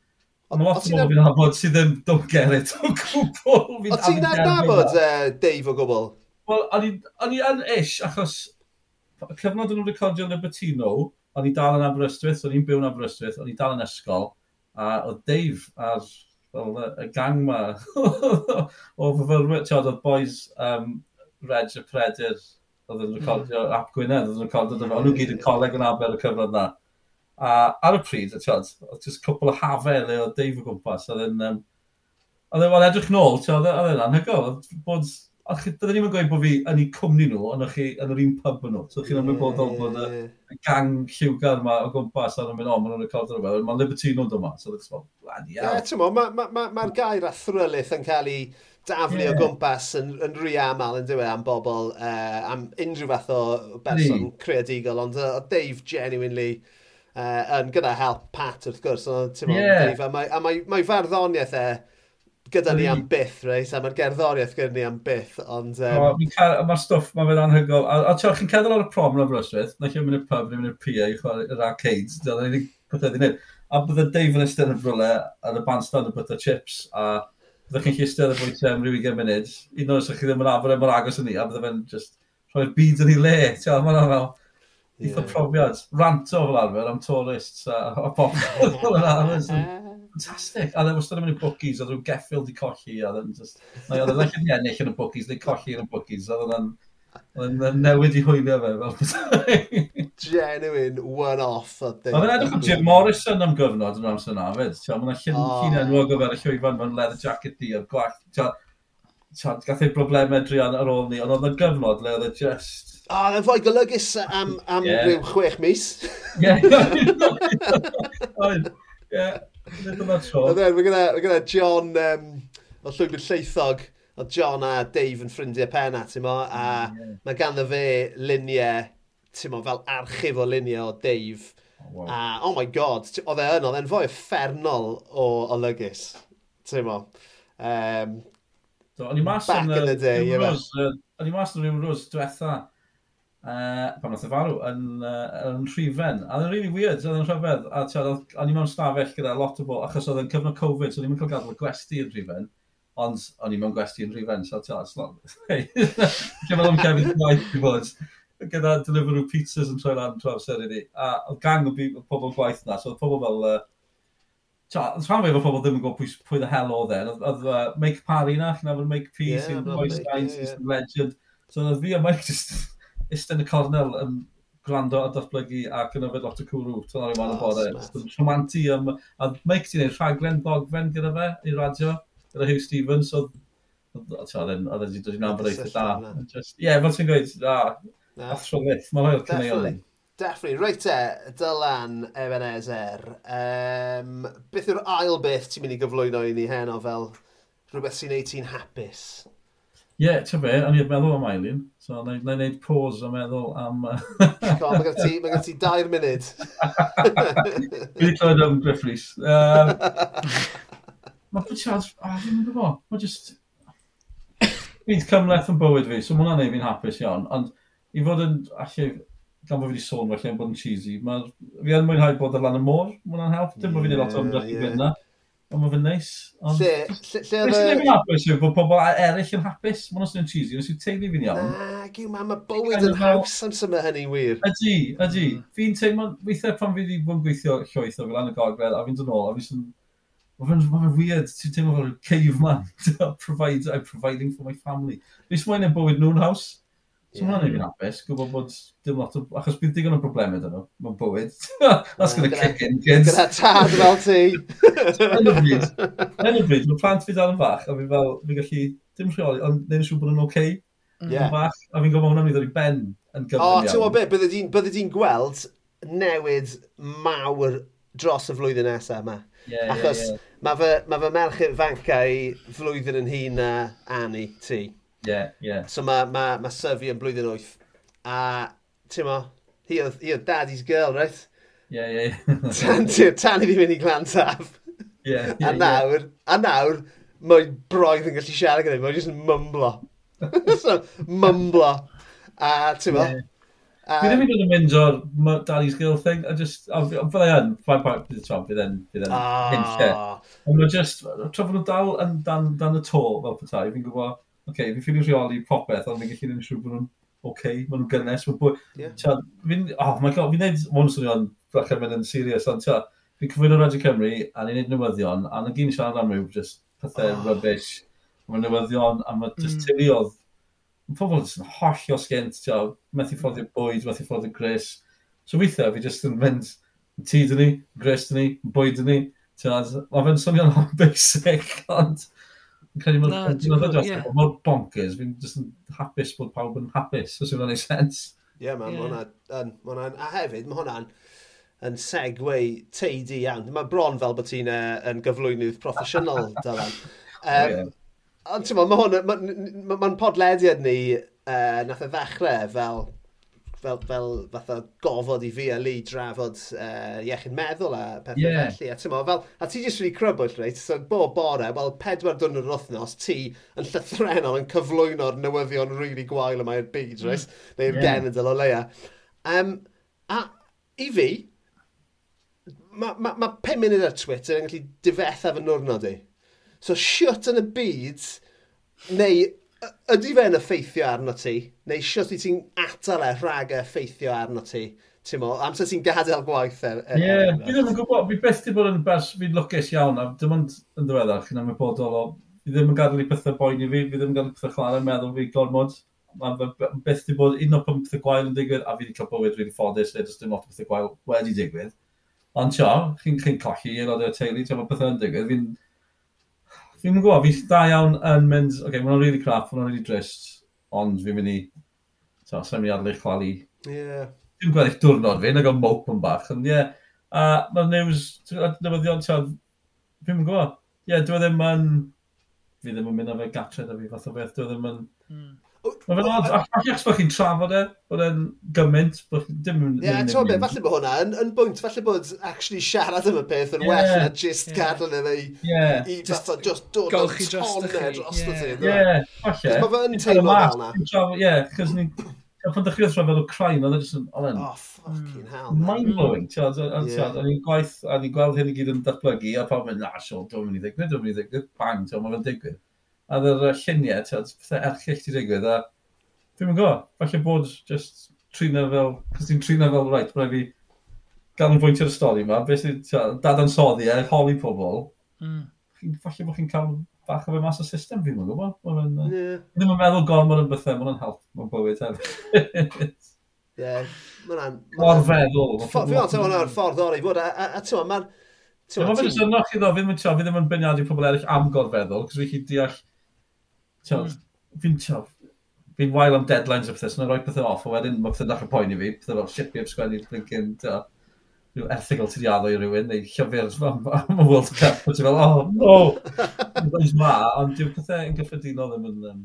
Ond mae lot o bobl fi'n nabod sydd yn don't get it o gwbl. O ti'n nabod eh, Dave o gwbl? Wel, o'n i yn ish, achos cyfnod yn nhw'n recordio Libertino, o'n i dal yn Aberystwyth, o'n i'n byw yn Aberystwyth, o'n i dal yn ysgol, a oedd Dave ar well, y gang ma o fyfyrwyr, ti'n oedd boys um, Reg y Predyr, oedd yn recordio mm. Ap Gwynedd, oedd yn recordio, o'n nhw gyd yn coleg yn aber y cyfnod na. A ar y pryd, tiod, oedd jyst cwpl o hafau le oedd Dave o gwmpas. Oedd yn... Um, oedd yn edrych nôl, tiod, oedd e, yn anhygoel. Bod, a ni'n gweud bod fi yn eu cwmni nhw, ond chi yn yr un pub nhw. So chi'n ymwybodol bod y gang lliwgar yma o gwmpas ar yn mynd, o, maen nhw'n recordio rhywbeth, mae'n Libertino yn dod yma. So ddech chi'n bladi iawn. Ie, ti'n mo, mae'r gair a thrylyth yn cael ei daflu yeah. o gwmpas yn, yn rhy aml yn diwedd am bobl, uh, am unrhyw fath o berson creadigol, ond uh, Dave genuinely uh, yn gyda help Pat wrth gwrs, ond ti'n yeah. Dave, a mae, a mae, mae farddoniaeth e gyda ni am byth, reis, a mae'r gerddoriaeth gyda ni am byth, ond... Um... Oh, mae'r stwff, mae'n fe'n anhygol. A, a ti'n chi'n cael ar y prom yn y bryswyth, na chi'n mynd i'r pub, ni'n mynd i'r PA, i chwarae yr arcades, dyna ni'n pethau wneud. A bydde Dave yn ystyr yn brwle ar y bandstand yn bydde chips, a bydde chi'n chi ystyr y bwyta am rhyw 20 munud, un o'n chi ddim yn afon efo'r agos yn ni, a bydde fe'n just rhoi'r byd yn ei le. Ti'n meddwl, eitha yeah. profiad. Ranto fel arfer am tourists a, a bobl fel arfer. Fantastic. A dde wastad yn mynd i bookies, oedd rhyw geffil di colli. A dde'n just... Na, oedd yn ddechrau'n ennill yn y bookies, dde'n colli yn y bookies. Oedd yn newid i hwylio fe fel Genuine one-off. Oedd yn edrych am Jim Morrison am gyfnod yn amser na fyd. Mae'n llun oh. llun enwog o fer y llwyfan fan leather jacket di a'r gwallt. Gath ei broblemau drian ar ôl ni, ond oedd y gyfnod le oedd e just O, oh, yn fwy golygus am, am yeah. rhyw chwech mis. Ie. Oedd. Ie. E, mae gyda John, um, o llwybr lleithog, o John a Dave yn ffrindiau penna, ti'n mo, a yeah. mae ganddo fe luniau, ti'n mo, fel archif o luniau o Dave. Oh, Wow. A, oh my god, oedd e yn, oedd e'n fwy effernol o olygus, ti'n mo. Um, so, o'n i mas yn. Back in the day, ie. O'n i mas yn rhywun rwys diwetha, uh, pan oedd y farw yn, uh, yn rhifen. A oedd yn really weird, oedd yn rhyfedd. A oedd o'n i mewn stafell gyda lot o bo, achos oedd yn cyfnod Covid, so o'n i'n cael gadael gwesti yn rhifen. Ond o'n i mewn gwesti yn rhifen, so ti'n it's not... Hey, meddwl am Kevin gwaith i fod gyda Deliveroo Pizzas yn troi lan trwy amser i ni. A oedd gang o pobl gwaith na, so oedd pobl fel... Uh, Rhan fe fod pobl ddim yn gwybod pwy, pwy the hell oedd e. Oedd uh, Make Parry na, chi'n afon Make P, yeah, sy'n Boy Stein, sy'n Legend. So oedd fi a Mike just eistedd yn y cornel yn gwrando a datblygu ac yn yfed lot o cwrw tynnu ar y bore. Yn rhamanti am... A Mike ti'n gwneud rhaglen ddogfen gyda fe i radio, gyda Hugh Stevens, oedd oedd oedd wedi dod i'n nabod eitha da. Ie, fel ti'n gweud, da. Athro myth, mae'n rhaid cynnig Definitely. Reit e, Dylan Ebenezer, um, beth yw'r ail beth ti'n mynd i gyflwyno i ni heno fel rhywbeth sy'n neud ti'n hapus? Ie, yeah, ti'n be, o'n i'n meddwl am Eileen. So, na i'n wneud pause a meddwl am... Go, mae gen ti, mae gen ti dair munud. Fi wedi clywed am Griffiths. Um, mae Pritchard, a oh, fi'n gwybod, mae just... Fi'n cymleth yn bywyd fi, so mae hwnna'n neud fi'n hapus iawn. Ond i fod yn, allu, gan bod fi wedi sôn felly yn bod yn cheesy, mae fi yn mwynhau bod ar lan y môr, mae hwnna'n help, dim bod fi wedi lot o ymdrech i fynd Ond mae fe'n neis. Lle, lle, lle... Nes i ddim yn hapus yw bod pobl eraill yn hapus. Mae'n os yna'n cheesy, nes i'n teimlo fi'n iawn. Nag yw, mae bywyd yn haws am syma hynny wir. Ydy, ydy. Hmm. Fi'n teimlo, weithiau pan fi wedi bod yn gweithio llwyth o fel y a fi'n dod nôl, a fi'n Mae fe'n ma weird, ti'n teimlo fel caveman, provider, I'm providing for my family. Fes mae'n e bywyd nhw'n haws. So yeah. hwnna'n i'n hapus, gwybod bod dim lot o... Achos bydd digon o broblemau dyn nhw, mae'n bywyd. That's gonna kick in, kids. Gyda tad fel ti. Yn y bryd, yn y bryd, mae plant fi dal yn fach, a fi fel, fi gallu, dim rheoli, ond neu'n siŵr bod yn oce. Mm. Yeah. Fach, a fi'n gofod hwnna'n mynd o'r i ben yn gyfnod iawn. O, ti'n gwybod beth, bydde di'n gweld newid mawr dros y flwyddyn nesaf yma. Yeah, Achos yeah, yeah. mae fy, ma fy merch ifanc i flwyddyn yn hun na Annie ti yeah, yeah. So mae ma, ma Syfi yn blwyddyn 8. A, ti'n mo, hi oedd, hi daddy's girl, right? Yeah, yeah, tan, tan i fi mynd i glan taf. Yeah, yeah, a nawr, yeah. a nawr, mae broedd yn gallu siarad gyda mae'n jyst yn mymblo. so, mymblo. A, ti'n mo, yeah. Um, fi ddim yn mynd o'r Daddy's Girl thing, a just, fyddai yn, ffaen park bydd y tron, bydd yn, bydd e'n ah. hynlle. Ond mae just, trofyn nhw dal yn dan, dan y to fel petai, fi'n gwybod, okay, fi'n ffili rheoli popeth, ond fi'n gallu gwneud siŵr bod nhw'n oce, okay, maen nhw'n gynnes. Maen bwy... yeah. fi'n, oh my god, fi'n neud, mwyn nhw'n swnio'n bachau mynd yn serious, ond fi'n cyfwyno Radio Cymru, a ni'n neud newyddion, a na gyn siarad am rhyw, just pethau oh. rubbish. mae newyddion, a mae just mm. teuluodd, Mae pobl jyst yn hollio sgent, tia, methu mm. ffordd i'r bwyd, methu ffordd i'r gres. So weithiau, fi just yn mynd, tŷ dyn ni, gris dyn ni, bwyd dyn ni, Mae fe'n swnio'n basic, ond Fi'n credu mae'n yeah. mor bonkers, fi'n just yn hapus bod pawb yn hapus, os yw'n ei sens. Ie, yeah, man, yeah. mae hwnna'n, a hefyd, mae hwnna'n yn segwei teidi iawn. Mae bron fel bod ti'n e, yn gyflwynydd proffesiynol, Dylan. Um, Ond ti'n meddwl, mae hwn, mae'n podlediad ni, uh, nath e ddechrau fel fel, fel fatha gofod i fi a Lee drafod uh, iechyd meddwl a pethau yeah. felly. A, mo, fel, a ti jyst wedi crybwyll reit, so bob bore, wel, pedwar dwrnod yr wythnos, ti yn llythrenol yn cyflwyno'r newyddion rili really gwael yma i'r byd, mm. reit? Mm. Neu'r yeah. genedl o leia. Um, a i fi, mae ma, ma 5 munud ar Twitter yn gallu difetha fy nwrnod i. So, siwt yn y byd, neu ydy fe'n effeithio arno ti? Neu siwt i ti'n atal e rhag e effeithio arno ti? Ti'n mo, amser ti'n gadael gwaith e? e- Ie, yeah, fi ddim yn gwybod, fi beth di bod yn bers, fi'n lwcus iawn, a dim ond yn ddiweddar, chi'n am y o, fi ddim yn gadael i bethau i fi, fi ddim yn gadael i bethau chwarae, meddwl fi gormod, mae'n beth wedi bod un o pum pethau gwael yn digwydd, a fi wedi cael bywyd rili ffodus, le dys dim lot o pethau gwael wedi digwydd. Ond tio, chi'n chi colli aelodau teulu, tio, mae pethau yn digwydd, fi'n Fi'n gwybod, fi'n da iawn yn mynd, oce, okay, mae'n really crap, mae'n really drist, ond fi'n mynd i, so, sa'n mynd i adlu chwalu. Ie. Yeah. Fi'n gweddill diwrnod fi, nag o'n mop yn bach, ond ie. Yeah. A mae'r news, newyddion, ti'n fi'n gwybod, ie, yeah, dwi ddim yn, fi ddim yn mynd â fe gatre da fi, fath o beth, dwi e ddim yn, mm. Mae fe'n odd, falle achos bod chi'n trafod e, bod e'n gymaint, bod chi'n dim yn... Ie, yeah, ti'n beth, falle bod hwnna yn, yn bwynt, falle bod actually siarad am y peth yn well na just gadael iddo i, i just, fatha, just dod yn tonne dros y ti. Ie, falle. Mae fe'n teimlo fel na. Ie, chos ni... Pan ddech chi'n trafod o crime, oedd e e'n yn... Oh, fucking hell. Mind-blowing, tiad. O'n i'n gwaith, a ni'n gweld hyn i gyd yn datblygu, a pawb yn, na, sio, dwi'n mynd i ddigwydd, dwi'n mynd i ddigwydd, bang, tiad, mae fe'n digwydd a ddod y lluniau, ti'n pethau erchill ti digwydd, a ddim yn go, falle bod just trina fel, cos ti'n trina fel, right, rhaid fi ganolbwyntio'r stori yma, beth sy'n dadansoddi er hmm. a holi pobl, mm. falle bod chi'n cael bach o fe mas o system fi, mae'n gwybod. Mae'n yeah. ddim yn meddwl gormod ma yn bethau, mae'n help, mae'n bywyd hefyd. Ie, mae'n... Mor feddwl. Fi ond, hwnna'r ffordd o'r ori fod, a, a, a ti'n ma'n... Mae'n fawr yn synnoch chi ddo, fi ddim yn byniadu pobl eraill am gorfeddwl, cos fi chi deall Mm. Fi'n fi'n wael am deadlines o pethau, so rhoi pethau off, a wedyn mae pethau dechrau poen i fi, pethau fel shit fi heb sgwennu blinkin, rhyw erthigol ti tydiaddo i rywun, neu llyfr am, y World Cup, a ti'n fel, oh no, dwi'n ma, ond dwi'n pethau yn gyffredinol ddim yn um,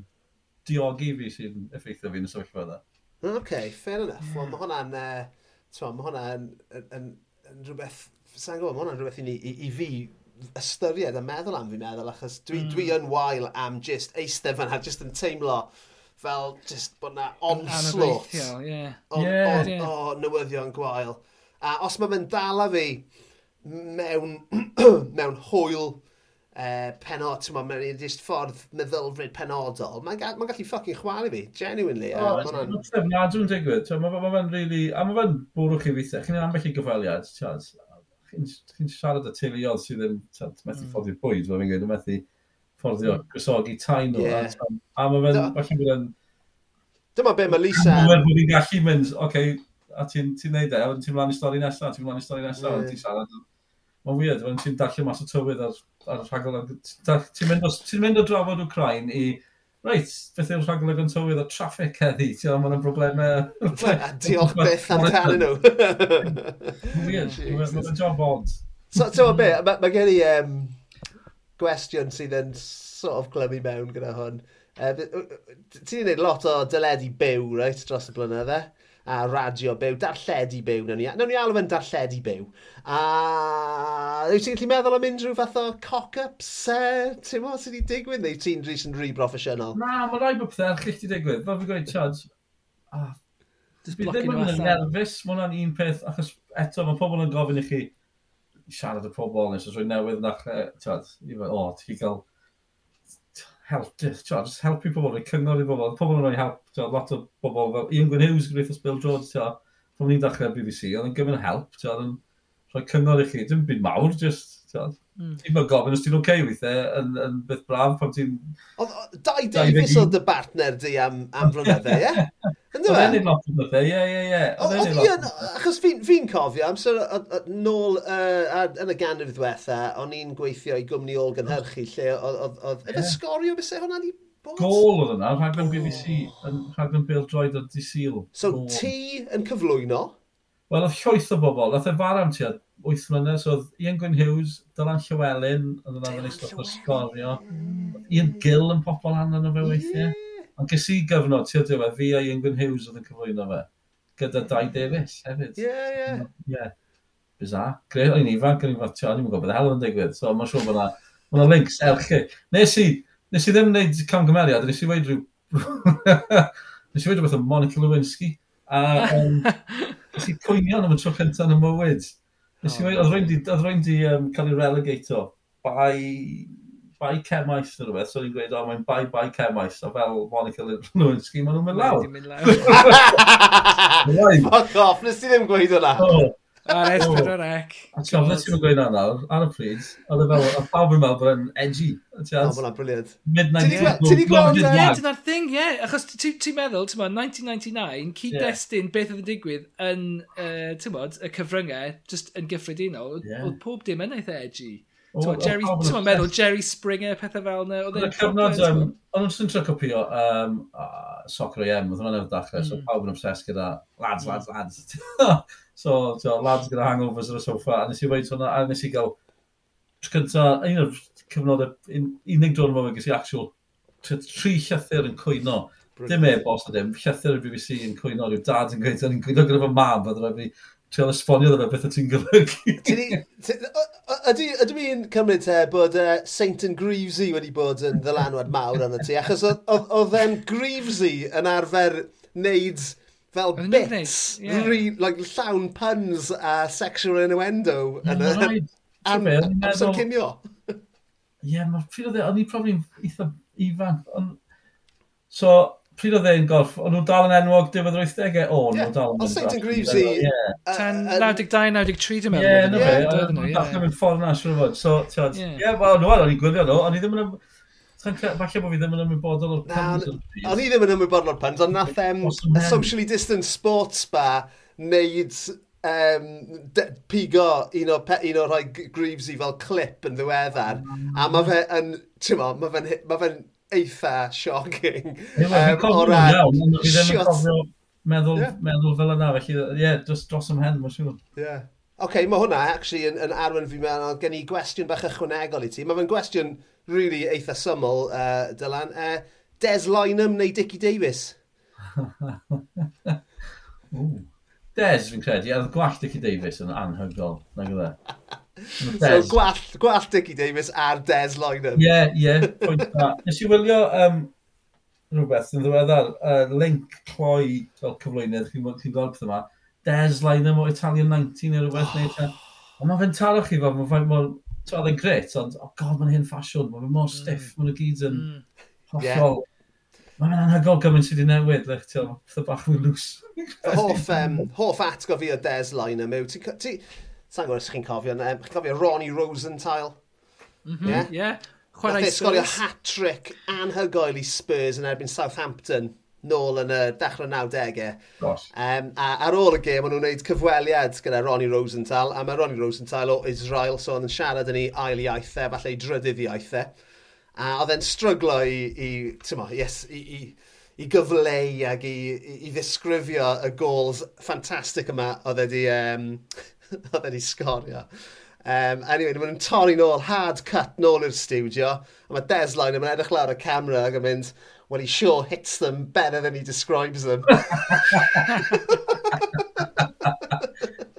diogi fi sy'n effeithio fi yn y sefyllfa yna. OK, fair enough. Yeah. Hmm. Mae hwnna'n, uh, mae hwnna'n rhywbeth, sa'n gwybod, mae hwnna'n rhywbeth i, i, i fi ystyried a meddwl am fi'n meddwl, achos dwi, mm. dwi yn wael am just eistedd fan'na, just yn teimlo fel just bod na onslwt yeah. yeah. o, yeah, o, yeah. o newyddion gwael. A os mae fe'n dala fi mewn, mewn hwyl uh, penod, ti'n mewn just ffordd meddylfryd penodol, mae'n ga, ma gallu ffocin chwalu fi, genuinely. Oh, mae'n trefniadw'n digwydd, mae fe'n really, a mae fe'n bwrw chi weithiau, chi'n ambell i gyfaliad, chi'n siarad y teuluodd sydd yn methu mm. fforddio bwyd, fel fi'n gweud, yn methu fforddio mm. gwysogi tai nhw. Yeah. A mae fe'n, falle bod yn... Dyma be mae Lisa... Mae fe'n bod i'n gallu mynd, oce, okay, a ti'n ti neud e, a ti'n mlaen i stori nesaf, ti'n mlaen i stori nesaf, yeah. ti'n siarad. Mae'n weird, mae'n ti'n dallu mas o tywydd ar, ar rhagol. Ti'n mynd, o drafod Ukraine i reit, beth yw'r rhaglen yn tywydd o traffic heddi, ti'n meddwl, mae'n broblemau... Diolch beth amdanyn nhw. Weird, mae'n job ond. So, ti'n be, mae gen i um, gwestiwn sydd yn sort of glymu mewn gyda hwn. Uh, ti'n gwneud lot o dyledu byw, right, dros y blynydde a radio byw, darlledu byw, nawn ni, nawn ni alw fe'n darlledu byw. A wyt ti'n gallu meddwl am unrhyw fath o cock-ups, uh, ti'n mo, sydd wedi digwydd, neu ti'n rhys yn rhy broffesiynol? Na, mae rai bod pethau allych wedi digwydd, fel fi gweud, Chad, ah, Dwi ddim yn nerfus, mae hwnna'n un peth, achos eto mae pobl yn gofyn i chi siarad y pobl, nes oes rwy'n newydd yn achre, tiad, o, ti'n cael help, just helpu pobl, roi cyngor i bobl, pobl yn rhoi help, tjod, lot o bobl fel Ian Gwyn Hughes, Griffiths Bill George, tjod, pan ni'n dechrau BBC, oedd yn gyfyn help, tjod, yn rhoi cyngor i chi, dim byd mawr, just, tjod, Mm. Ti'n mynd gofyn os ti'n oce okay weithiau yn, yn byth braf pan ti'n... Dai Davies oedd dy partner di am, am flynydde, ie? Ynddo fe? Oedd e'n lot o bethau, ie, ie, ie. Achos fi'n fi cofio, amser nôl yn y ganrif ddiwetha, o'n i'n gweithio i gwmni ôl gynhyrchu lle oedd... Efo sgorio bysau hwnna ni bod? Gol oedd yna, rhaglen BBC, rhaglen Bill Droid o Disil. So ti yn cyflwyno? Wel, oedd llwyth o bobl. Oedd e far am ti, 8 mlynedd, so oedd Ian Gwyn Hughes, Dylan Llywelyn, oedd yna fan eistedd o sgorio. Ian Gill yn popol anna nhw fe weithiau. Ond ges i gyfnod, ti'n dweud, fi a Ian Hughes oedd yn cyflwyno fe, gyda Dai Davis hefyd. Ie, yeah, ie. Yeah. Yeah. Bizar. Gre, o'n i'n ifanc, o'n i'n fatio, o'n i'n gwybod beth hel yn digwydd. So, mae'n siŵr bod yna links erchu. Nes i, nes i ddim wneud camgymeriad, nes i wedi rhyw... nes i wedi rhywbeth o Monica Lewinsky. A um, nes i pwynio am y tro cyntaf yn y mywyd. Nes i wedi, oedd rwy'n di, um, cael ei relegato by bai cemais neu rhywbeth, so ni'n gweud, o, mae'n bai bai cemais, a fel Monica Lewinsky, maen nhw'n mynd lawr. Maen nhw'n mynd lawr. Fuck off, nes ti ddim gweud hwnna. Ar S4 rec. A ti'n ofnod ti'n gweud hwnna nawr, ar y pryd, oedd e fel, a pawb yn meddwl bod e'n edgy. O, mae'n briliad. Midnight Yard. Ti'n gweld hwnna? Ie, dyna'r thing, ie. Achos ti'n meddwl, ti'n meddwl, 1999, cyd-destun beth oedd yn digwydd yn, ti'n meddwl, y cyfryngau, just yn gyffredinol, oedd pob dim yn eitha edgy. So Jerry, ti'n meddwl, Jerry Springer, pethau fel yna. Oedd e'n cyfnod, ond nhw'n trio copio um, uh, soccer AM, oedd hwnna'n efo'r dachrau, mm. so hmm. pawb yn obses gyda lads, lads, hmm. lads. so, tio, lads gyda hangovers ar y sofa, a nes i weid hwnna, a nes i gael, tro cynta, un o'r cyfnodau, unig drôn yma, gys i actual, tri llythyr yn cwyno. Dim e bos o dim, llythyr y BBC yn cwyno, rhyw dad yn gweithio, yn gweithio gyda fy mam, a dyna fi Ti'n esbonio dda beth ti'n golygu. Ydw i'n cymryd te bod uh, Saint and Greavesy wedi bod yn ddylanwad mawr arno ti, achos oedd e'n Greavesy yn arfer wneud fel bits, yeah. re, like, llawn puns a sexual innuendo yn y... Amser cynio. Ie, yeah, mae pryd oedd e, o'n i probably eitha ifanc. So, pryd oedd e'n golf? O'n nhw'n dal yn enwog diwedd yr 80au? O, o'n nhw dal yn enwog. St. Greavesy. 92-93 dwi'n meddwl. Ie, no fe. Dach yn mynd ffordd na, siwr fod. So, tiod, ie, wel, no, o'n i'n gwylio nhw, o'n i ddim yn... Falle bod fi ddim yn ymwybodol o'r puns. O'n i ddim yn ymwybodol o'r puns, ond nath em socially distant sports bar wneud um, pigo un o, pe, un o rhai Greavesy fel clip yn ddiweddar, mm. a mae fe yn, ti'n mo, mae fe'n ma fe eitha shocking. Um, o ran... Meddwl, yeah. meddwl fel yna, felly, ie, yeah, just dros ym hen, mae'n siŵr. Ie. Yeah. Oce, okay, mae hwnna, actually, yn, yn arwen fi mewn, ond gen i gwestiwn bach ychwanegol i ti. Mae fe'n gwestiwn really eitha syml, uh, Dylan. Uh, Des Lynham neu Dicky Davis? Des, fi'n credu, a gwall Dicky Davis yn anhygol, na e? gyda. so gwall, gwall Dickie Davis a'r Des Lloynan. Ie, yeah, ie. Yeah, Nes i wylio um, rhywbeth yn ddiweddar, uh, link cloi fel cyflwynydd, chi'n chi gweld beth yma, Des Lynam o Italian 19 neu rhywbeth oh. neu Ond mae fe'n taro chi fel, mae fe'n mor, ti'n e'n gret, ond, oh god, mae'n hyn ffasiwn, mae fe'n mor mm. stiff, mm. mae'n gyd yn mm. hollol. Yeah. Mae'n anhygol gymaint sydd wedi newid, lech, ti'n meddwl, bach mwy lws. hoff, um, hoff atgo fi o Des Lynam yw, Sa'n gwybod os chi'n cofio, um, chi'n cofio Ronnie Rosenthal? Mm -hmm, yeah? yeah. Chwarae e Spurs. sgorio hat-trick anhygoel i Spurs yn erbyn Southampton nôl yn y dechrau 90au. Um, a ar ôl y gêm, maen nhw'n gwneud cyfweliad gyda Ronnie Rosenthal, a mae Ronnie Rosenthal o Israel, so oedd yn siarad yn ei ail iaithau, e, falle ei drydydd iaithau. E. A oedd e'n stryglo i, i, tymo, yes, i, i, i gyfleu ac i, i, i ddisgrifio y gols ffantastig yma oedd wedi um, oedd wedi sgorio. Um, anyway, maen nhw'n torri nôl, hard cut nôl i'r studio, a mae Desline yn edrych lawr y camera ac yn mynd, well, he sure hits them better than he describes them.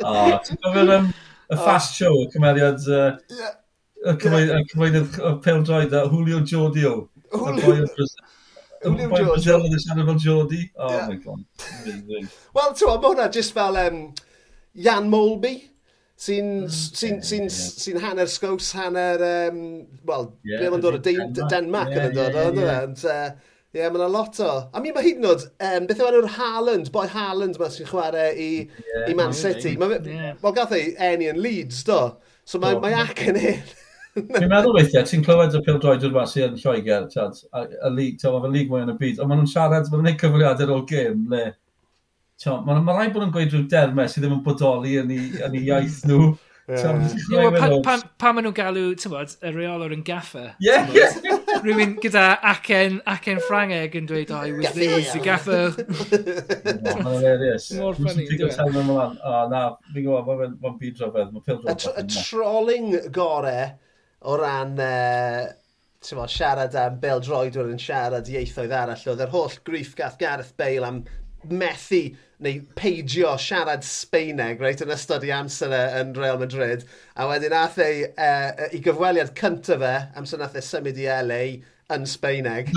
oh, ti'n gofyn um, y fast show, y cymeriad, uh, y cyfeinydd y peldroed, Julio Jordio. Julio Jordio. Julio Jordio. Oh yeah. my god. Wel, ti'n gwybod, mae hwnna jyst fel um, Jan Molby, sy'n sy sy sy hanner sgws, hanner, um, wel, yeah, mae'n dod o Denmark yn dod, ond yna. Ie, e? mae'n lot o. A mi mae hyd yn oed, um, beth yw enw'r Haaland, boi Haaland yma sy'n chwarae i, yeah, i Man City. Yeah, yeah. Wel, gath ei eni yn Leeds, do. So mae, oh. mae ac yn hyn. Dwi'n meddwl weithiau, ti'n clywed y pildroed o'r wasi yn Lloegr, a, a, a lig, ti'n meddwl, lig mwy yn y byd, ond maen nhw'n siarad, maen nhw'n gwneud cyfrifiadau o'r gêm, le Mae'n ma rhaid bod yn gweud rhyw dermau sydd ddim yn bodoli yn ei, yn ei iaith nhw. Pan maen nhw'n galw, ti'n bod, y reolwr yn gaffer? Ie, ie! Rwy'n gyda acen, acen Ffrangeg yn dweud, oh, I was there, was the gaffer. Mae'n hilarious. Mor ffynnu, dwi'n dweud. O, na, fi'n gwybod, mae'n byd rhyfedd, mae'n pil rhyfedd. Y trolling gore o ran, ti'n bod, siarad am Bel Droedwr yn siarad ieithoedd arall, oedd yr holl griff gath Gareth Bale am methu neu peidio siarad Sbeineg, reit, yn ystod i amser e yn Real Madrid. A wedyn ath ei, uh, e, e, i gyfweliad cyntaf fe, amser nath e symud i LA, yn Sbeineg.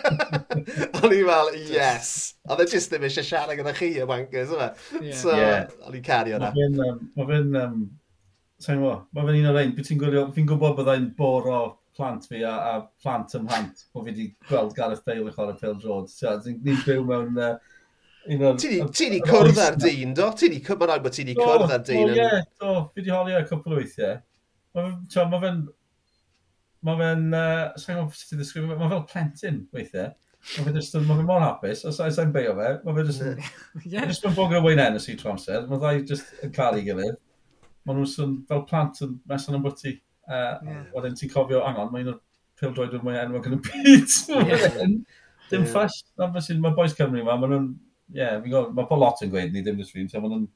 o'n i fel, yes! Oedd e jyst ddim eisiau siarad gyda chi y wankers, yma. Yeah. So, yeah. o'n i'n cario na. Mae fe'n, um, sa'n gwybod, mae fe'n un o'r ein, beth ti'n gwybod, fi'n gwybod byddai'n o plant fi a, a plant ym ymhant, bod fi wedi gweld Gareth Bale i chwarae Phil Jones. Ni'n byw mewn uh, Ti wedi cwrdd ar dyn, do? Ti di cwrdd, mae'n rhaid bod ti wedi cwrdd ar dyn. Ie, do, fi wedi holio cwpl o weithiau. Mae fe'n... Mae fe'n... Sa'n gwybod sut ti'n ddisgrifio, mae fel plentyn weithiau. Mae fe'n just... mae fe'n mor hapus, os oes e'n beio fe, mae fe'n just... yn, yeah. jyst yn bogr o wein enw sy'n tramser, mae ddau jyst yn cael ei gilydd. Mae nhw'n fel plant yn meson yn bwyty. Uh, yeah. Wedyn ti'n cofio, angon, mae un o'r pildroedwyr mwy enwog yn y byd. Dim ffas, na fe sy'n, mae boes Cymru yma, mae nhw'n Ie, yeah, mae po lot yn gweud ni ddim ddysgu, so mae nhw'n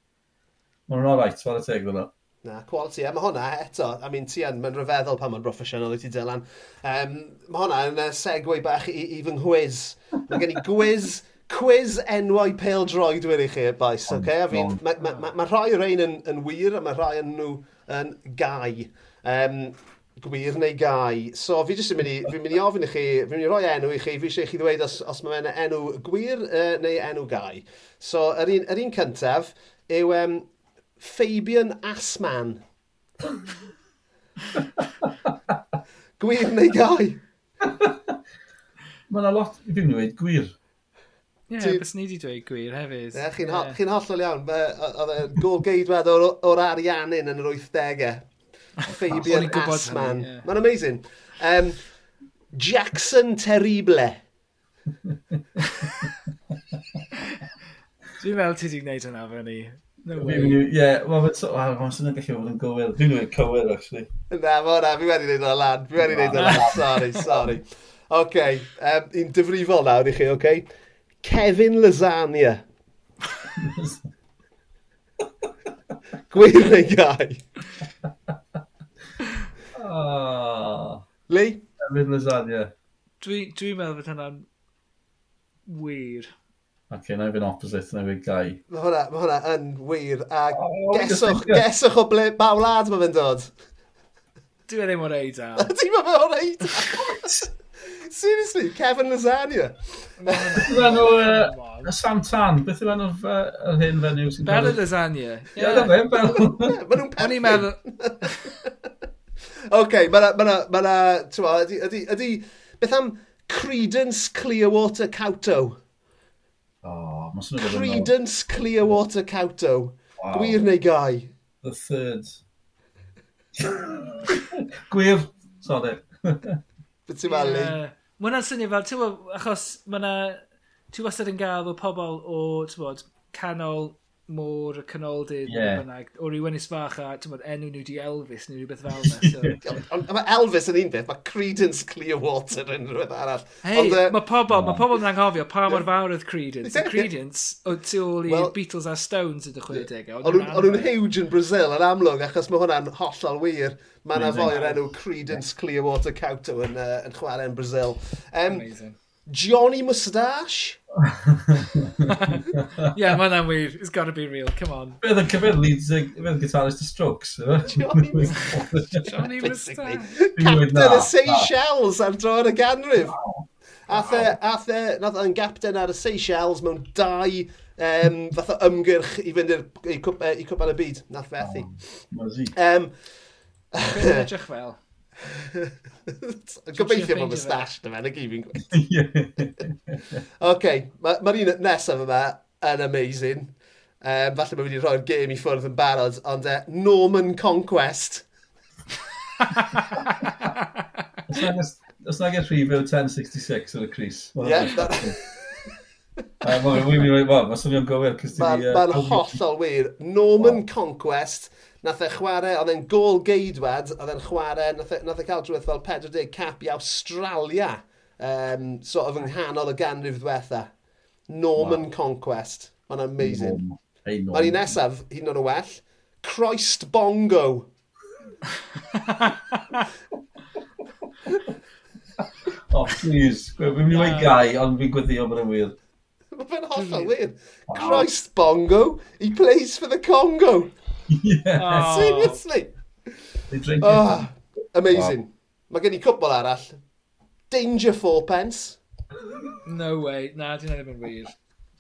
ma alright, fel y teg fyna. Na, quality. A mae hwnna eto, I mean, ti yn, mae'n rhyfeddol pan mae'n broffesiynol i ti Dylan. Um, mae hwnna yn uh, segwe bach i, i fy ngwiz. Mae gen i gwiz, quiz enwau pel droed wedi chi, bais, oce? Okay? A fi'n, mae ma, ma, ma rhai o'r ein yn, yn wir, a mae rhai yn nhw yn gai. Um, gwir neu gai. So fi jyst yn mynd i, fi'n mynd i ofyn i chi, fi'n mynd i roi enw i chi, fi eisiau chi ddweud os, os mae fe'n enw gwir uh, neu enw gai. So yr un, yr un cyntaf yw um, Fabian Asman. gwir neu gai? mae yna lot i fi'n dweud gwir. Ie, yeah, bys ni wedi dweud gwir hefyd. Yeah, chi'n yeah. chi hollol iawn. Oedd y gol geidwad o'r, or Ariannin yn yr 80au. Fabian Assman. Yeah. Mae'n amazing. Um, Jackson Terrible. Dwi'n meddwl ti wedi gwneud hwnna fe ni. No way. Ie, mae'n syniad gallu bod yn gywir. Dwi'n gwneud cywir, actually. Na, mae'n na, fi wedi gwneud o'n lan. Fi wedi gwneud o'n lan, sorry, sorry. Oce, okay, um, un dyfrifol nawr i chi, oce. Okay? Kevin Lasagna. Gwir neu gai? Oh. Lee? Efydd lasagna. Dwi'n dwi meddwl bod hynna'n wir. Ac okay, yna fy'n opposite, yna fy'n gai. Mae hwnna, ma hwnna yn wir, a oh, geswch, geswch o ble, ba wlad mae fe'n dod. Dwi'n ddim o'r eidl. a. Dwi'n ddim o'r eid Seriously, Kevin Lasagna. Mae'n o'r Santan, beth yw enw'r uh, hyn fenyw sy'n... Bella Lasagna. Ie, yeah. yeah, Bella. Maen nhw'n. O'n i'n meddwl... OK, mae yna, mae yna, ydy, ydy, ydy, beth am Credence Clearwater Cauto? Oh, Credence Clearwater Cauto. Wow. Gwir neu gai? The third. Gwir, sorry. Beth ti'n malu? Mae hwnna'n syniad fel, ti'n achos mae hwnna, ti'n wastad yn gael o pobl o, ti'n canol môr y canoldir, yeah. o ryw ynys fach a tymod, enw nhw di Elvis neu rhywbeth fel yna. So. Ond mae Elvis yn un beth, mae Credence Clearwater yn rhywbeth arall. Hei, uh, mae pobl, oh. mae pobl yn anghofio pa mor fawr oedd Creedence. Creedence o tu ôl well, i Beatles a Stones yn y 60au. Ond nhw'n huge yn Brazil yn amlwg, achos mae hwnna'n hollol wir. Mae yna fwy o'r enw Creedence Clearwater Couto yn, uh, yn chwarae yn Brazil. Um, Amazing. Johnny Moustache? yeah, mae hwnna'n wir. It's got to be real, come on. Bydd yn cyfeirio leads, fydd guitarist y Strokes. Johnny Mustache. Johnny Mustache. Captain y Seychelles ar dro'r y ganrif. Ath e, ath e, nath e'n gapten ar y Seychelles mewn dau um, fath o ymgyrch i fynd i'r cwpan y byd. Nath fethu. Um, Edrych fel. Gobeithio bod mustache dyma, na gyd fi'n gweud. OK, mae'r ma un nesaf yma yn amazing. Um, falle mae wedi rhoi'r gêm i ffwrdd yn barod, ond uh, Norman Conquest. Os nag eich rhif 1066 yn y Cris. Ie. Mae'n swnio'n gywir. Mae'n hollol wir. Norman. Conquest nath e chwarae, oedd e'n gol geidwad, oedd e'n chwarae, nath e, nath e cael drwyth fel 40 cap i Australia, um, sort of yng nghanol y ganrif ddiwetha. Norman wow. Conquest. Mae'n amazing. Norman. Mae'n un nesaf, hyn o'n oed well. Christ Bongo. oh, please. Fi'n mynd i wei gai, ond fi'n gwyddio bod yn wir. Mae'n hollol wir. Christ Bongo. He plays for the Congo. Yeah. Oh. Seriously? They drink oh, it. Ah, amazing. Wow. Mae gen i cwbl arall. Danger four pence. No way. Na, dwi'n edrych yn wir.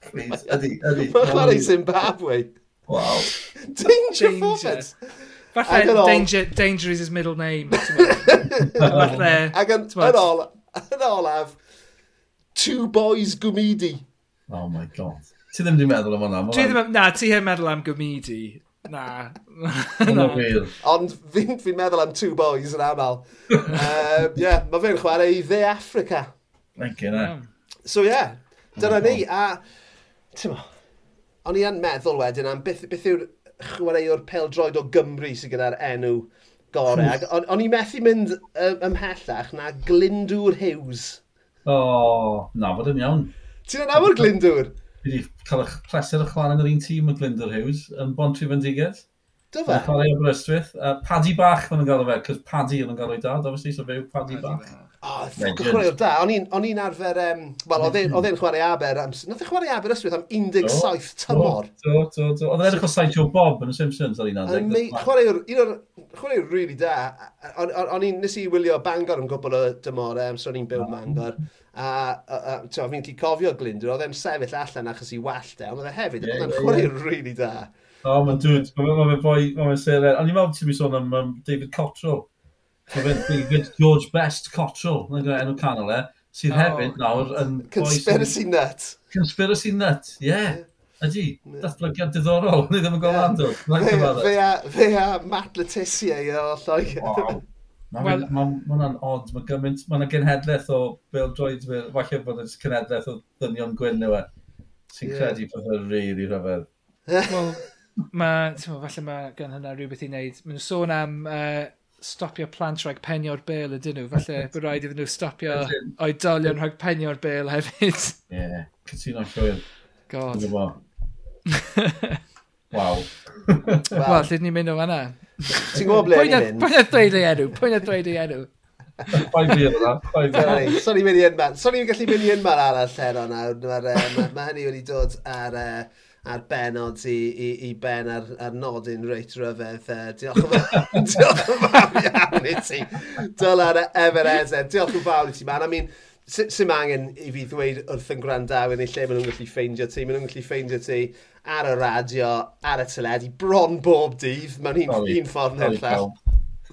Please, ydi, ydi. Mae'n chwarae Zimbabwe. Wow. Danger, danger. four pence. Falle danger, danger is his middle name. Falle. Ac yn, yn, ol, yn olaf, two boys gwmidi. Oh my god. Ti ddim wedi meddwl am hwnna? Na, ti ddim meddwl am gwmidi. Na. na. Ond fi'n fi meddwl am two boys yn aml. Ie, uh, yeah, mae fe'n chwarae i The Africa. Thank you, na. So ie, yeah, dyna ni. A, ti'n mo, o'n i yn meddwl wedyn am beth, beth yw'r chwaraewr peldroed o Gymru sydd gyda'r enw gorau. Ac on, o'n i methu mynd um, ymhellach na Glyndŵr Hughes. O, oh, na bod yn iawn. Ti'n yn awr Glyndŵr? Fi wedi cael eich pleser o'ch clan yn yr un tîm o Glyndor Hughes yn Bon Tri Fendigedd. Dyfa? Yn chwarae o Brystwyth. Uh, Paddy Bach fan yn gael o fe, cos Paddy yn yn gael o'i dad, obviously, so fe yw Paddy Bach. Oh, chwaraewr da. O'n i'n arfer... Um, Wel, oedd e'n chwarae Aber. Am, nath e chwarae Aber ysbryd am 17 tymor. Do, do, do. Oedd e'n edrych o Sideshow Bob yn y Simpsons o'r 19. Chwaraewr, un o'r chwaraewr really da. O'n i'n nes i wylio Bangor yn gwbl o dymor, um, so o'n i'n byw Bangor. A, a, a fi'n gallu cofio Glyndwr, oedd e'n sefyll allan achos i wallt e, ond oedd e hefyd, yeah, oedd e'n chwaraewr really da. O, mae'n dwi'n, mae'n fwy, mae'n serer. O'n i'n meddwl ti'n mynd sôn am David Cottrell. David George Best Cottrell, yn gyda enw canol e, sydd oh, hefyd nawr yn... Conspiracy nut. Conspiracy nut, ie. Yeah. Ydy, datblygiad diddorol, ni ddim yn gofio yeah. Fe a, fe a Matt Letessier o Lloegr. Wow. Mae well, ma, ma hwnna'n odd, mae gymaint, mae yna genhedlaeth o Bill Droid, falle bod yn genhedlaeth o ddynion gwyn yw e, sy'n yeah. credu bod yn rili rhyfedd. Wel, mae, ti'n meddwl, falle mae gan hynna rhywbeth i wneud. Mae'n sôn am uh, stopio plant rhag penio'r bel ydyn nhw. Falle bod rhaid iddyn nhw stopio oedolion rhag penio'r bel hefyd. Ie, yeah, cytuno'n llwyr. God. Waw. Wel, lle ni'n mynd o fanna? Ti'n gwybod ble ni'n mynd? Pwy'n a ddweud ei enw, pwy'n a ddweud ei enw. Sorry, mynd i un man. Sorry, gallu mynd i un man arall lle nawr. Mae eh, hynny wedi dod ar... Uh, a'r benod i, i, i ben ar, ar nodyn reit ryfedd. Uh, diolch yn fawr, diolch yn fawr iawn i ti. Dyla'r efer ezer. Diolch yn fawr i ti, man. I mean, sy'n angen i fi ddweud wrth yn gwrandawyr neu lle maen nhw'n gallu ffeindio ti. Maen nhw'n gallu ffeindio ti ar y radio, ar y teledu, bron bob dydd. Mae'n un, Sorry. un ffordd neu'r llall.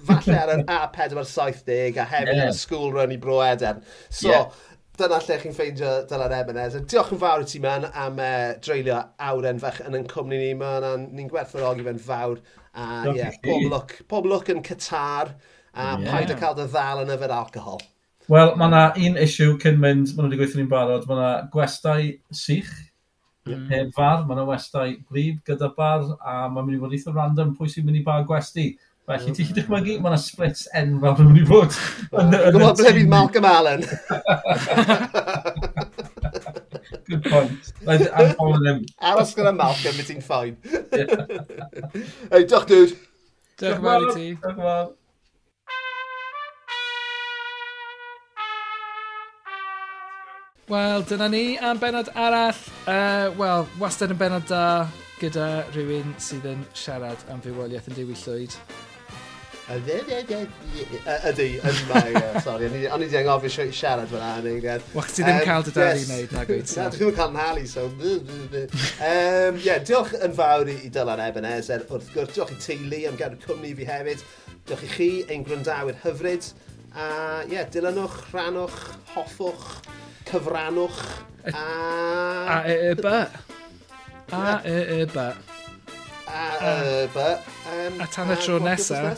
Falle ar yr A470 a hefyd yeah. yn y school run i Bro Eden. So, yeah dyna lle chi'n ffeindio Dylan Ebenez. Diolch yn fawr i ti man am uh, e, dreulio awren fach yn yn cwmni ni. Mae'n ni'n gwerthfawrogi fe'n fawr. A ie, yeah, pob look, pob look yn Qatar. A yeah. paid o cael dy ddal yn yfed alcohol. Wel, mae yna un issue cyn mynd, mae nhw wedi gweithio ni'n barod, mae yna gwestau sych, mm. heb far, mae yna gwestau gwlyb gyda bar, a mae'n mynd i fod eitha random pwy sy'n mynd i bar gwesti. Felly, ti'n chi dychmygu, mae yna splits enfawr yn mynd i fod. Gwybod ble bydd Malcolm Allen. Good point. I'm following him. Aros gyda Malcolm, mae ti'n ffain. Hei, diolch dude. Diolch yn fawr i ti. Diolch yn fawr. Wel, dyna ni am benod arall. Uh, Wel, wastad yn benod da gyda rhywun sydd yn siarad am fywoliaeth yn dewi llwyd. Ydy, yn mai, sori. O'n i di anghofio siarad fyna yn eiliad. Wel, ti ddim cael dy dal i wneud, na gwyt. Na, dwi'n cael nhalu, so... Ie, diolch yn fawr i Dylan Ebenezer. Wrth gwrs, diolch i teulu am gadw cwmni fi hefyd. Diolch i chi, ein gwrandawyr hyfryd. A ie, yeah, dilynwch, rhanwch, hoffwch, cyfrannwch, a... A e e ba. A e e ba. Uh, but, um, a tan y tro nesa,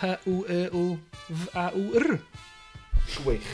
h u e u a u r. Gwych.